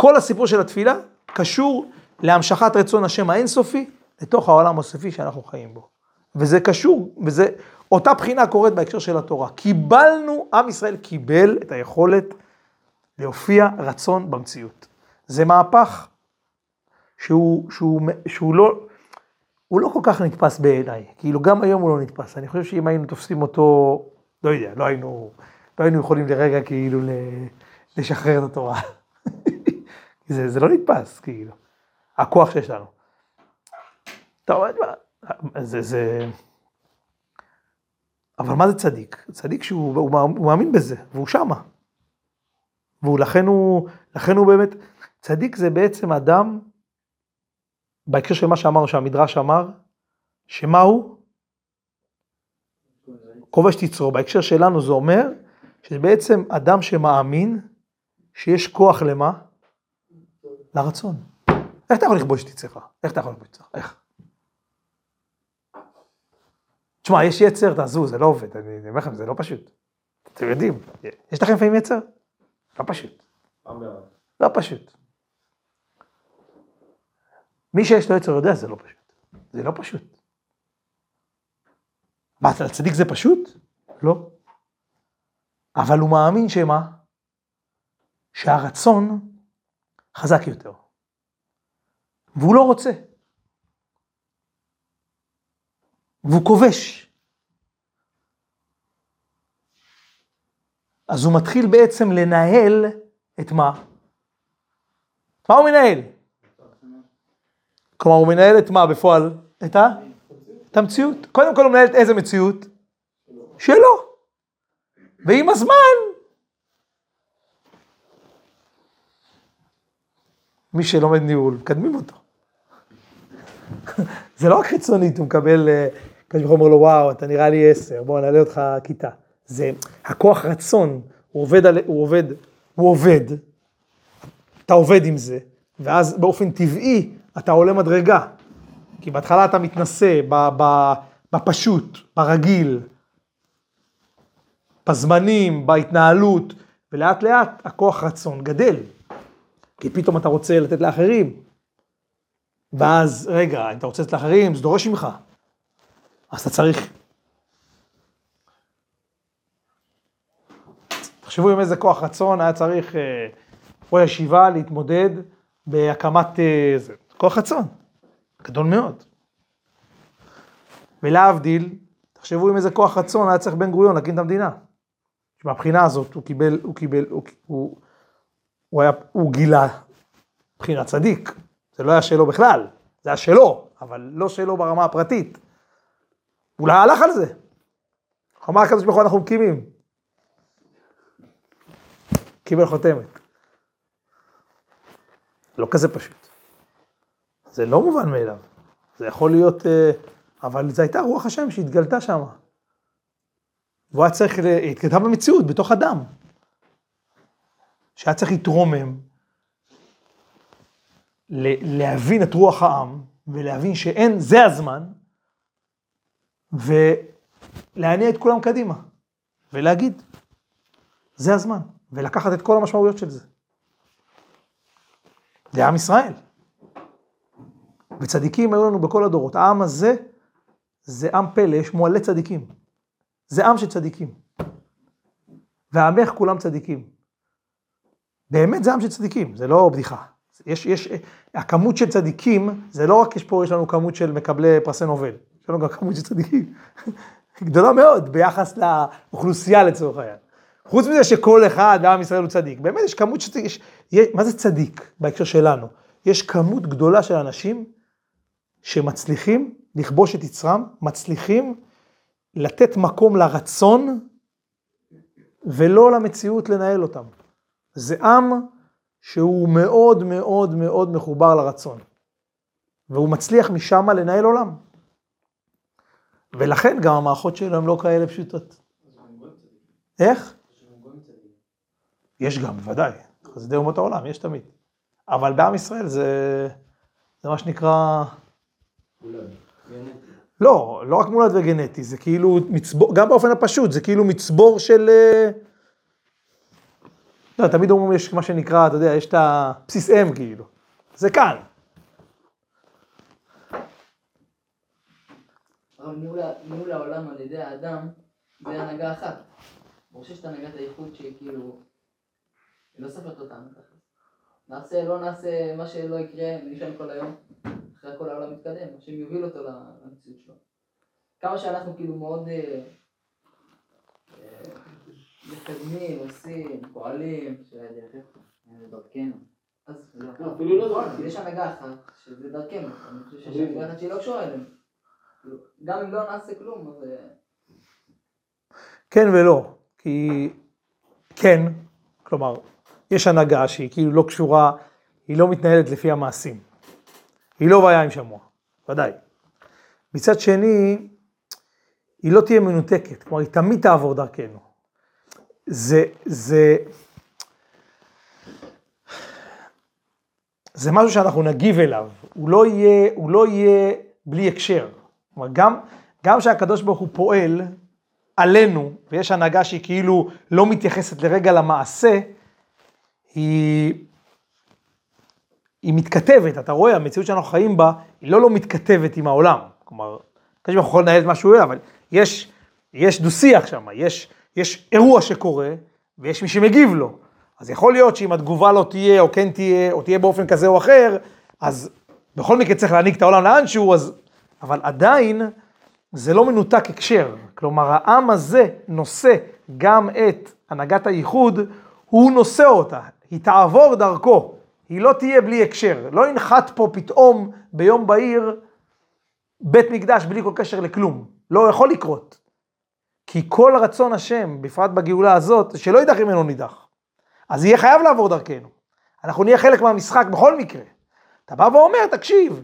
A: כל הסיפור של התפילה קשור להמשכת רצון השם האינסופי לתוך העולם הסופי שאנחנו חיים בו. וזה קשור, וזה, אותה בחינה קורית בהקשר של התורה. קיבלנו, עם ישראל קיבל את היכולת להופיע רצון במציאות. זה מהפך שהוא, שהוא, שהוא לא, הוא לא כל כך נתפס בעיניי, כאילו גם היום הוא לא נתפס, אני חושב שאם היינו תופסים אותו, לא יודע, לא היינו, לא היינו יכולים לרגע כאילו לשחרר את התורה. [laughs] זה, זה לא נתפס, כאילו, הכוח שיש לנו. טוב, זה, זה... אבל מה זה צדיק? צדיק שהוא הוא, הוא מאמין בזה, והוא שמה. והוא לכן הוא, לכן הוא באמת, צדיק זה בעצם אדם, בהקשר של מה שאמרנו, שהמדרש אמר, שמה הוא? כובש תצרו. בהקשר שלנו זה אומר, שזה בעצם אדם שמאמין שיש כוח למה? לרצון. איך אתה יכול לכבוש את יצרך? איך אתה יכול לכבוש את יצרך? איך? תשמע, יש יצר, תעזבו, זה לא עובד, אני אומר לכם, זה לא פשוט. אתם יודעים, יש לכם לפעמים יצר? לא פשוט. לא פשוט. מי שיש לו יצר יודע, זה לא פשוט. זה לא פשוט. מה, אצל הצדיק זה פשוט? לא. אבל הוא מאמין שמה? שהרצון חזק יותר. והוא לא רוצה. והוא כובש. אז הוא מתחיל בעצם לנהל את מה? מה הוא מנהל? כלומר, הוא מנהל את מה בפועל? את ה? את המציאות. קודם כל הוא מנהל את איזה מציאות? שלו. ועם הזמן, מי שלומד ניהול, מקדמים אותו. זה לא רק חיצונית, הוא מקבל, הקדוש ברוך הוא אומר לו, וואו, אתה נראה לי עשר, בוא נעלה אותך כיתה. זה הכוח רצון, הוא עובד, על, הוא עובד, הוא עובד, אתה עובד עם זה, ואז באופן טבעי אתה עולה מדרגה. כי בהתחלה אתה מתנשא בפשוט, ברגיל, בזמנים, בהתנהלות, ולאט לאט הכוח רצון גדל. כי פתאום אתה רוצה לתת לאחרים. ואז, רגע, אם אתה רוצה לתת לאחרים, זה דורש ממך. אז אתה צריך... תחשבו עם איזה כוח רצון היה צריך אה, פה ישיבה להתמודד בהקמת... אה. כוח רצון, גדול מאוד. ולהבדיל, תחשבו עם איזה כוח רצון היה צריך בן גוריון להקים את המדינה. מהבחינה הזאת הוא קיבל, הוא קיבל, הוא, הוא, הוא, היה, הוא גילה בחינת צדיק, זה לא היה שלו בכלל, זה היה שלו, אבל לא שלו ברמה הפרטית. אולי הלך על זה. אמר הקדוש ברוך הוא אנחנו מקימים. קיבל חותמת. לא כזה פשוט. זה לא מובן מאליו. זה יכול להיות, אה, אבל זו הייתה רוח השם שהתגלתה שם. והוא היה צריך, התגלתה במציאות, בתוך אדם. שהיה צריך להתרומם, להבין את רוח העם, ולהבין שאין, זה הזמן, ולהניע את כולם קדימה, ולהגיד, זה הזמן, ולקחת את כל המשמעויות של זה. זה עם ישראל. וצדיקים היו לנו בכל הדורות. העם הזה זה עם פלא, יש מועלי צדיקים. זה עם של צדיקים. ועמך כולם צדיקים. באמת זה עם של צדיקים, זה לא בדיחה. יש, יש, הכמות של צדיקים, זה לא רק יש פה, יש לנו כמות של מקבלי פרסי נובל, יש לנו גם כמות של צדיקים. [laughs] גדולה מאוד ביחס לאוכלוסייה לצורך העניין. חוץ מזה שכל אחד בעם ישראל הוא צדיק, באמת יש כמות של צדיק, מה זה צדיק בהקשר שלנו? יש כמות גדולה של אנשים שמצליחים לכבוש את יצרם, מצליחים לתת מקום לרצון ולא למציאות לנהל אותם. זה עם שהוא מאוד מאוד מאוד מחובר לרצון. והוא מצליח משם לנהל עולם. ולכן גם המערכות שלו הן לא כאלה פשוטות. איך? יש גם, בוודאי. חסידי אומות העולם, יש תמיד. אבל בעם ישראל זה, זה מה שנקרא... לא, לא רק מולד וגנטי, זה כאילו מצבור, גם באופן הפשוט, זה כאילו מצבור של... אה, לא, תמיד אומרים יש מה שנקרא, אתה יודע, יש את הבסיס אם כאילו. זה כאן.
C: אבל ניהול העולם על ידי האדם זה הנהגה אחת. ברור שיש את הנהגת הייחוד שהיא כאילו... היא לא סופרת אותנו. נעשה, לא נעשה, מה שלא יקרה, נשאר כל היום. אחרי הכל העולם מתקדם, השם יוביל אותו למציאות שלו. כמה שאנחנו כאילו מאוד מתקדמים, עושים, פועלים,
D: דרכנו.
C: אז
D: לא, אפילו לא
C: נכון,
D: דרכנו.
C: יש הנהגה אחת, שזה דרכנו. אני חושב שיש הנהגה אחת שהיא לא קשורה אלינו. גם אם לא נעשה כלום, אז... אה,
A: כן ולא, כי כן, כלומר, יש הנהגה שהיא כאילו לא קשורה, היא לא מתנהלת לפי המעשים. היא לא והיה עם שמוע, ודאי. מצד שני, היא לא תהיה מנותקת, כלומר, היא תמיד תעבור דרכנו. זה, זה, זה משהו שאנחנו נגיב אליו, הוא לא יהיה, הוא לא יהיה בלי הקשר. כלומר, גם, גם שהקדוש ברוך הוא פועל עלינו, ויש הנהגה שהיא כאילו לא מתייחסת לרגע למעשה, היא, היא מתכתבת, אתה רואה, המציאות שאנחנו חיים בה, היא לא לא מתכתבת עם העולם. כלומר, הקדוש ברוך הוא יכול לנהל את מה שהוא אוהב, אבל יש, יש דו-שיח שם, יש, יש אירוע שקורה, ויש מי שמגיב לו. אז יכול להיות שאם התגובה לא תהיה, או כן תהיה, או תהיה באופן כזה או אחר, אז בכל מקרה צריך להנהיג את העולם לאנשהו, אז... אבל עדיין, זה לא מנותק הקשר. כלומר, העם הזה נושא גם את הנהגת הייחוד, הוא נושא אותה, היא תעבור דרכו, היא לא תהיה בלי הקשר. לא ינחת פה פתאום ביום בהיר בית מקדש בלי כל קשר לכלום. לא יכול לקרות. כי כל רצון השם, בפרט בגאולה הזאת, שלא יידח ממנו נידח. אז יהיה חייב לעבור דרכנו. אנחנו נהיה חלק מהמשחק בכל מקרה. אתה בא ואומר, תקשיב,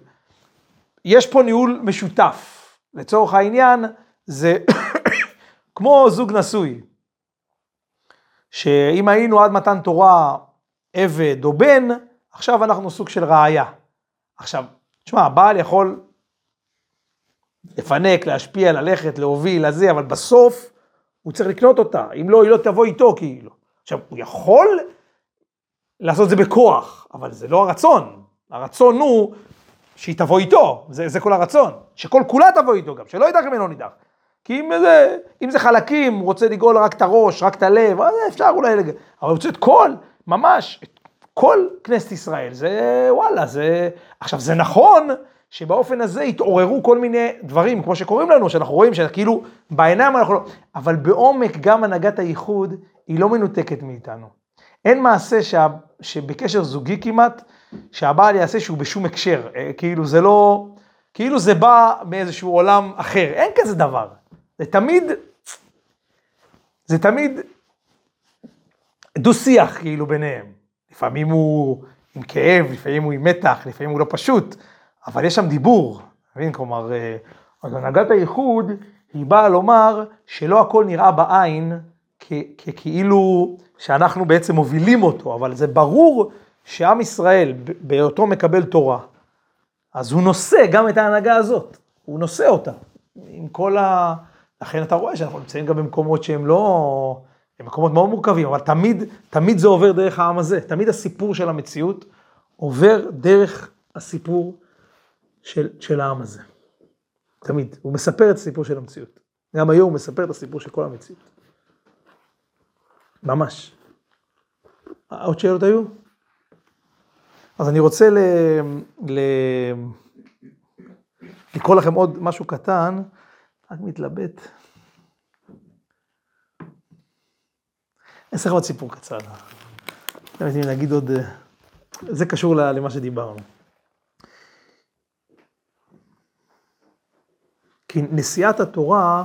A: יש פה ניהול משותף. לצורך העניין, זה [coughs] כמו זוג נשוי, שאם היינו עד מתן תורה עבד או בן, עכשיו אנחנו סוג של ראיה. עכשיו, תשמע, הבעל יכול לפנק, להשפיע, ללכת, להוביל, לזה, אבל בסוף הוא צריך לקנות אותה, אם לא, היא לא תבוא איתו כאילו. עכשיו, הוא יכול לעשות את זה בכוח, אבל זה לא הרצון. הרצון הוא שהיא תבוא איתו, זה, זה כל הרצון. שכל כולה תבוא איתו גם, שלא ידח ממנו נידח. כי אם זה, אם זה חלקים, הוא רוצה לגאול רק את הראש, רק את הלב, אז אפשר אולי, לג... אבל הוא רוצה את כל, ממש, את כל כנסת ישראל, זה וואלה, זה... עכשיו, זה נכון שבאופן הזה התעוררו כל מיני דברים, כמו שקוראים לנו, שאנחנו רואים שכאילו בעיניים אנחנו לא... אבל בעומק גם הנהגת הייחוד היא לא מנותקת מאיתנו. אין מעשה שה... שבקשר זוגי כמעט, שהבעל יעשה שהוא בשום הקשר, אה, כאילו זה לא... כאילו זה בא מאיזשהו עולם אחר, אין כזה דבר. זה תמיד, זה תמיד דו-שיח כאילו ביניהם. לפעמים הוא עם כאב, לפעמים הוא עם מתח, לפעמים הוא לא פשוט, אבל יש שם דיבור, מבין? כלומר, אה, אז הנהגת הייחוד, היא באה לומר שלא הכל נראה בעין ככאילו שאנחנו בעצם מובילים אותו, אבל זה ברור שעם ישראל, בהיותו מקבל תורה, אז הוא נושא גם את ההנהגה הזאת, הוא נושא אותה, עם כל ה... לכן אתה רואה שאנחנו נמצאים גם במקומות שהם לא... הם מקומות מאוד מורכבים, אבל תמיד, תמיד זה עובר דרך העם הזה, תמיד הסיפור של המציאות עובר דרך הסיפור של, של העם הזה. תמיד. הוא מספר את הסיפור של המציאות. גם היום הוא מספר את הסיפור של כל המציאות. ממש. עוד שאלות היו? אז אני רוצה ל... ל... לקרוא לכם עוד משהו קטן, רק מתלבט. אני אעשה לך עוד סיפור קצר. באמת, אם נגיד עוד... זה קשור למה שדיברנו. כי נשיאת התורה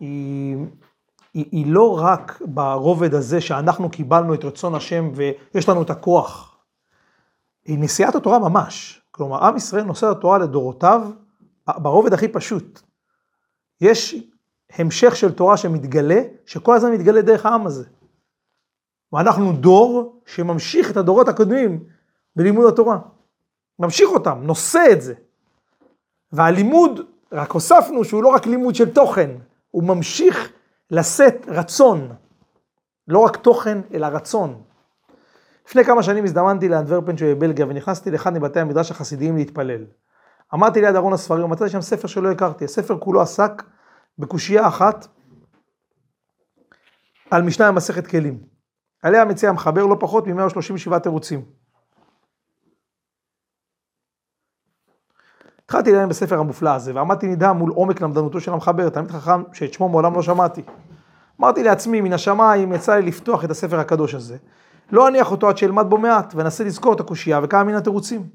A: היא, היא, היא לא רק ברובד הזה שאנחנו קיבלנו את רצון השם ויש לנו את הכוח. היא נשיאת התורה ממש. כלומר, עם ישראל נושא התורה לדורותיו ברובד הכי פשוט. יש המשך של תורה שמתגלה, שכל הזמן מתגלה דרך העם הזה. ואנחנו דור שממשיך את הדורות הקודמים בלימוד התורה. ממשיך אותם, נושא את זה. והלימוד, רק הוספנו שהוא לא רק לימוד של תוכן, הוא ממשיך לשאת רצון. לא רק תוכן, אלא רצון. לפני כמה שנים הזדמנתי לאנדוורפן שבבלגיה ונכנסתי לאחד מבתי המדרש החסידיים להתפלל. אמרתי ליד ארון הספרים, מצאתי שם ספר שלא הכרתי. הספר כולו עסק בקושייה אחת על משנה במסכת כלים. עליה מציע המחבר לא פחות מ-137 תירוצים. התחלתי לעיין בספר המופלא הזה, ועמדתי נדהם מול עומק למדנותו של המחבר, תלמיד חכם שאת שמו מעולם לא שמעתי. אמרתי לעצמי, מן השמיים יצא לי לפתוח את הספר הקדוש הזה. לא אניח אותו עד שאלמד בו מעט, ואנסה לזכור את הקושייה וכמה מן התירוצים.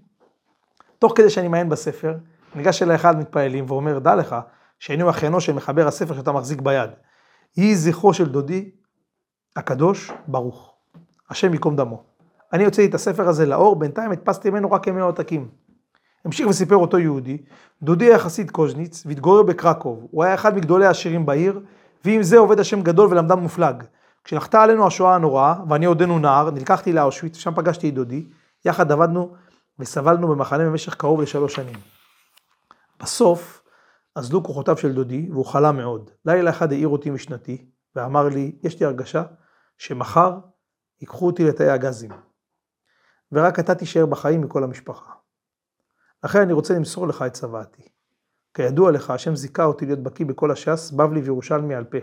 A: תוך כדי שאני מעיין בספר, ניגש אליי אחד מתפעלים ואומר, דע לך, שאני הוא אחיינו של מחבר הספר שאתה מחזיק ביד. יהי זכרו של דודי הקדוש ברוך. השם ייקום דמו. אני הוצאתי את הספר הזה לאור, בינתיים הדפסתי ממנו רק כמאה עותקים. המשיך וסיפר אותו יהודי, דודי היה חסיד קוז'ניץ והתגורר בקרקוב. הוא היה אחד מגדולי העשירים בעיר, ועם זה עובד השם גדול ולמדם מופלג. כשנחתה עלינו השואה הנוראה, ואני עודנו נער, נלקחתי לאושוויץ, שם פגשתי את דודי, יחד עבדנו וסבלנו במחנה במשך קרוב לשלוש שנים. בסוף, אזלו כוחותיו של דודי, והוא חלה מאוד. לילה אחד העיר אותי משנתי, ואמר לי, יש לי הרגשה שמחר ייקחו אותי לתאי הגזים. ורק אתה תישאר בחיים מכל המשפחה. לכן אני רוצה למסור לך את צוואתי. כידוע לך, השם זיכה אותי להיות בקיא בכל הש"ס, בבלי וירושלמי על פה.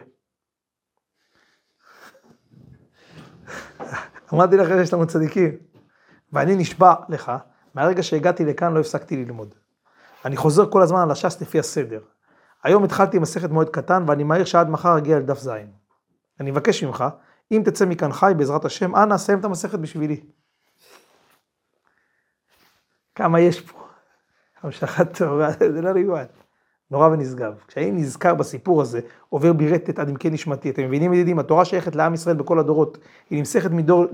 A: אמרתי לך שיש לנו צדיקים. ואני נשבע לך, מהרגע שהגעתי לכאן לא הפסקתי ללמוד. אני חוזר כל הזמן על הש"ס לפי הסדר. היום התחלתי מסכת מועד קטן, ואני מהיר שעד מחר אגיע לדף ז'. אני מבקש ממך, אם תצא מכאן חי, בעזרת השם, אנא סיים את המסכת בשבילי. כמה יש פה. המשכת תורה, [laughs] זה לא ריבוען. נורא ונשגב. כשאני נזכר בסיפור הזה, עובר בי רטט עד עמקי נשמתי. אתם מבינים ידידים, התורה שייכת לעם ישראל בכל הדורות. היא נמסרת מדור,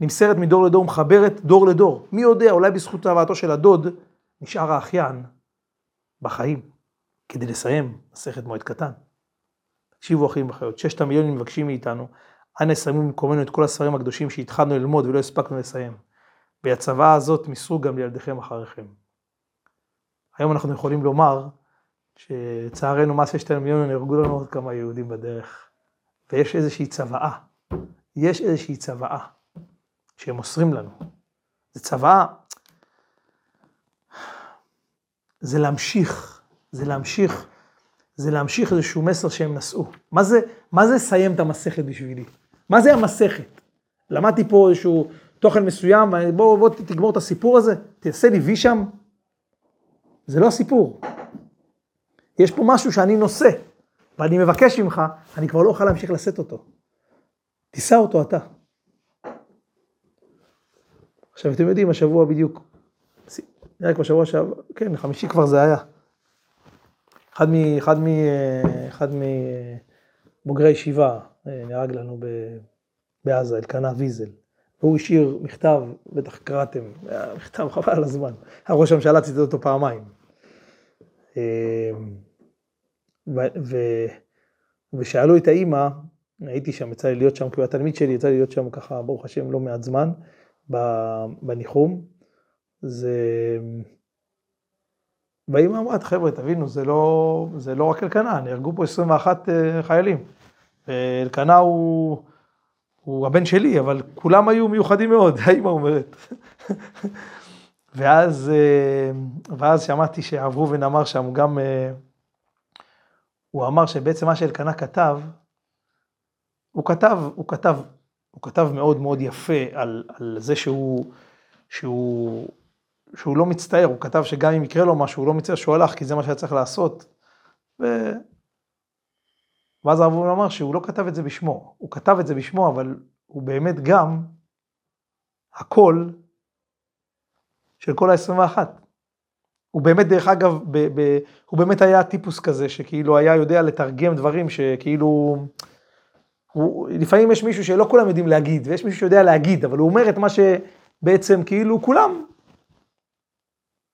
A: נמסרת מדור לדור, מחברת דור לדור. מי יודע, אולי בזכות אהבתו של הדוד, נשאר האחיין בחיים, כדי לסיים מסכת מועד קטן. תקשיבו אחים וחיות, ששת המיליונים מבקשים מאיתנו, אנא סיימו במקומנו את כל הספרים הקדושים שהתחלנו ללמוד ולא הספקנו לסיים. והצוואה הזאת מסרו גם לילדיכם אחריכם. היום אנחנו יכולים לומר שלצערנו מס ששת המיליונים נהרגו לנו עוד כמה יהודים בדרך. ויש איזושהי צוואה, יש איזושהי צוואה שהם מוסרים לנו. זו צוואה, זה להמשיך, זה להמשיך, זה להמשיך איזשהו מסר שהם נשאו. מה זה, מה זה סיים את המסכת בשבילי? מה זה המסכת? למדתי פה איזשהו תוכן מסוים, בוא, בוא תגמור את הסיפור הזה, תעשה לי וי שם. זה לא הסיפור. יש פה משהו שאני נושא, ואני מבקש ממך, אני כבר לא אוכל להמשיך לשאת אותו. תישא אותו אתה. עכשיו, אתם יודעים, השבוע בדיוק, נראה כמו שבוע שעבר, כן, חמישי כבר זה היה. אחד, מ, אחד, מ, אחד מבוגרי ישיבה נהרג לנו ב, בעזה, אלקנה ויזל. והוא השאיר מכתב, בטח קראתם, מכתב חבל על הזמן. ראש הממשלה ציטט אותו פעמיים. ו, ו, ושאלו את האימא, הייתי שם, יצא לי להיות שם, כי הוא התלמיד שלי, יצא לי להיות שם ככה, ברוך השם, לא מעט זמן, בניחום. זה... והאימא אמרה, חבר'ה, תבינו, זה לא, זה לא רק אלקנה, נהרגו פה 21 אה, חיילים. אלקנה הוא, הוא הבן שלי, אבל כולם היו מיוחדים מאוד, [laughs] האימא אומרת. ואז, אה, ואז שמעתי ראובן אמר שם, הוא גם, אה, הוא אמר שבעצם מה שאלקנה כתב, הוא כתב, הוא כתב, הוא כתב מאוד מאוד יפה על, על זה שהוא, שהוא, שהוא לא מצטער, הוא כתב שגם אם יקרה לו משהו, הוא לא מצטער שהוא הלך, כי זה מה שהיה צריך לעשות. ו... ואז הרב אמר שהוא לא כתב את זה בשמו, הוא כתב את זה בשמו, אבל הוא באמת גם הקול של כל ה-21. הוא באמת, דרך אגב, ב, ב, הוא באמת היה טיפוס כזה, שכאילו היה יודע לתרגם דברים שכאילו... הוא, לפעמים יש מישהו שלא כולם יודעים להגיד, ויש מישהו שיודע להגיד, אבל הוא אומר את מה שבעצם כאילו כולם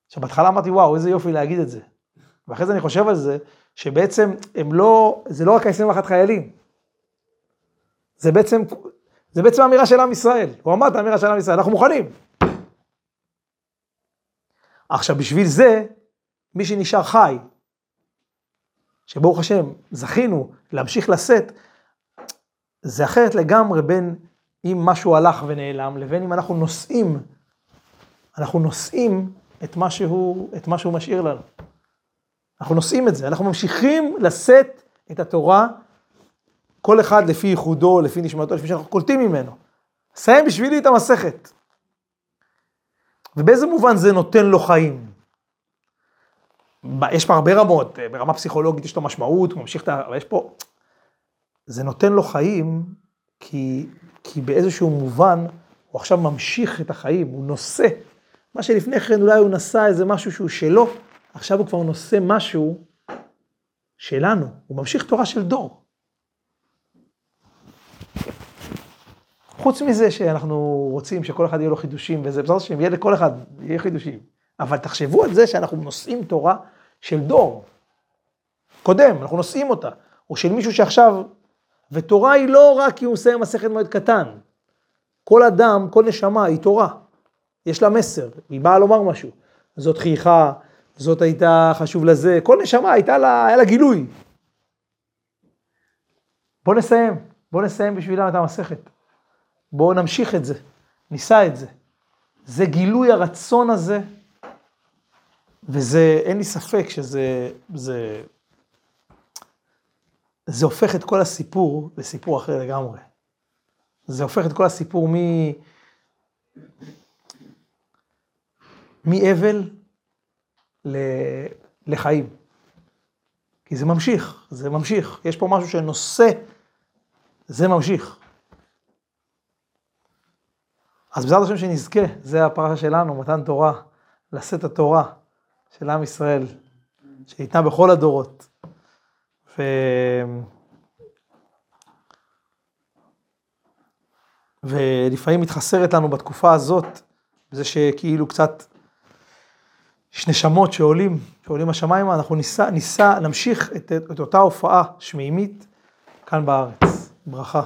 A: עכשיו, בהתחלה אמרתי, וואו, איזה יופי להגיד את זה. ואחרי זה אני חושב על זה, שבעצם הם לא, זה לא רק ה-21 חיילים. זה בעצם, זה בעצם האמירה של עם ישראל. הוא אמר את האמירה של עם ישראל, אנחנו מוכנים. עכשיו, בשביל זה, מי שנשאר חי, שברוך השם, זכינו להמשיך לשאת, זה אחרת לגמרי בין אם משהו הלך ונעלם, לבין אם אנחנו נושאים, אנחנו נושאים את מה שהוא, את מה שהוא משאיר לנו. אנחנו נושאים את זה, אנחנו ממשיכים לשאת את התורה, כל אחד לפי ייחודו, לפי נשמתו, לפי שאנחנו קולטים ממנו. סיים בשבילי את המסכת. ובאיזה מובן זה נותן לו חיים? יש פה הרבה רמות, ברמה פסיכולוגית יש לו משמעות, הוא ממשיך את ה... אבל יש פה... זה נותן לו חיים, כי, כי באיזשהו מובן הוא עכשיו ממשיך את החיים, הוא נושא. מה שלפני כן אולי הוא נשא איזה משהו שהוא שלו, עכשיו הוא כבר נושא משהו שלנו, הוא ממשיך תורה של דור. חוץ מזה שאנחנו רוצים שכל אחד יהיה לו חידושים, וזה בעזרת השם, יהיה לכל אחד, יהיה חידושים. אבל תחשבו על זה שאנחנו נושאים תורה של דור. קודם, אנחנו נושאים אותה. או של מישהו שעכשיו, ותורה היא לא רק כי הוא מסיים מסכת מועד קטן. כל אדם, כל נשמה היא תורה. יש לה מסר, היא באה לומר משהו. זאת חייכה, זאת הייתה חשוב לזה, כל נשמה הייתה לה, היה לה גילוי. בואו נסיים, בואו נסיים בשבילם את המסכת. בואו נמשיך את זה, ניסע את זה. זה גילוי הרצון הזה, וזה, אין לי ספק שזה, זה, זה הופך את כל הסיפור לסיפור אחר לגמרי. זה הופך את כל הסיפור מ... מאבל ל... לחיים. כי זה ממשיך, זה ממשיך. יש פה משהו שנושא, זה ממשיך. אז בעזרת השם שנזכה, זה הפרשה שלנו, מתן תורה, לשאת התורה של עם ישראל, שניתנה בכל הדורות. ו... ולפעמים מתחסרת לנו בתקופה הזאת, בזה שכאילו קצת יש נשמות שעולים, שעולים השמיימה, אנחנו ניסע, ניסע, נמשיך את, את אותה הופעה שמימית כאן בארץ. ברכה.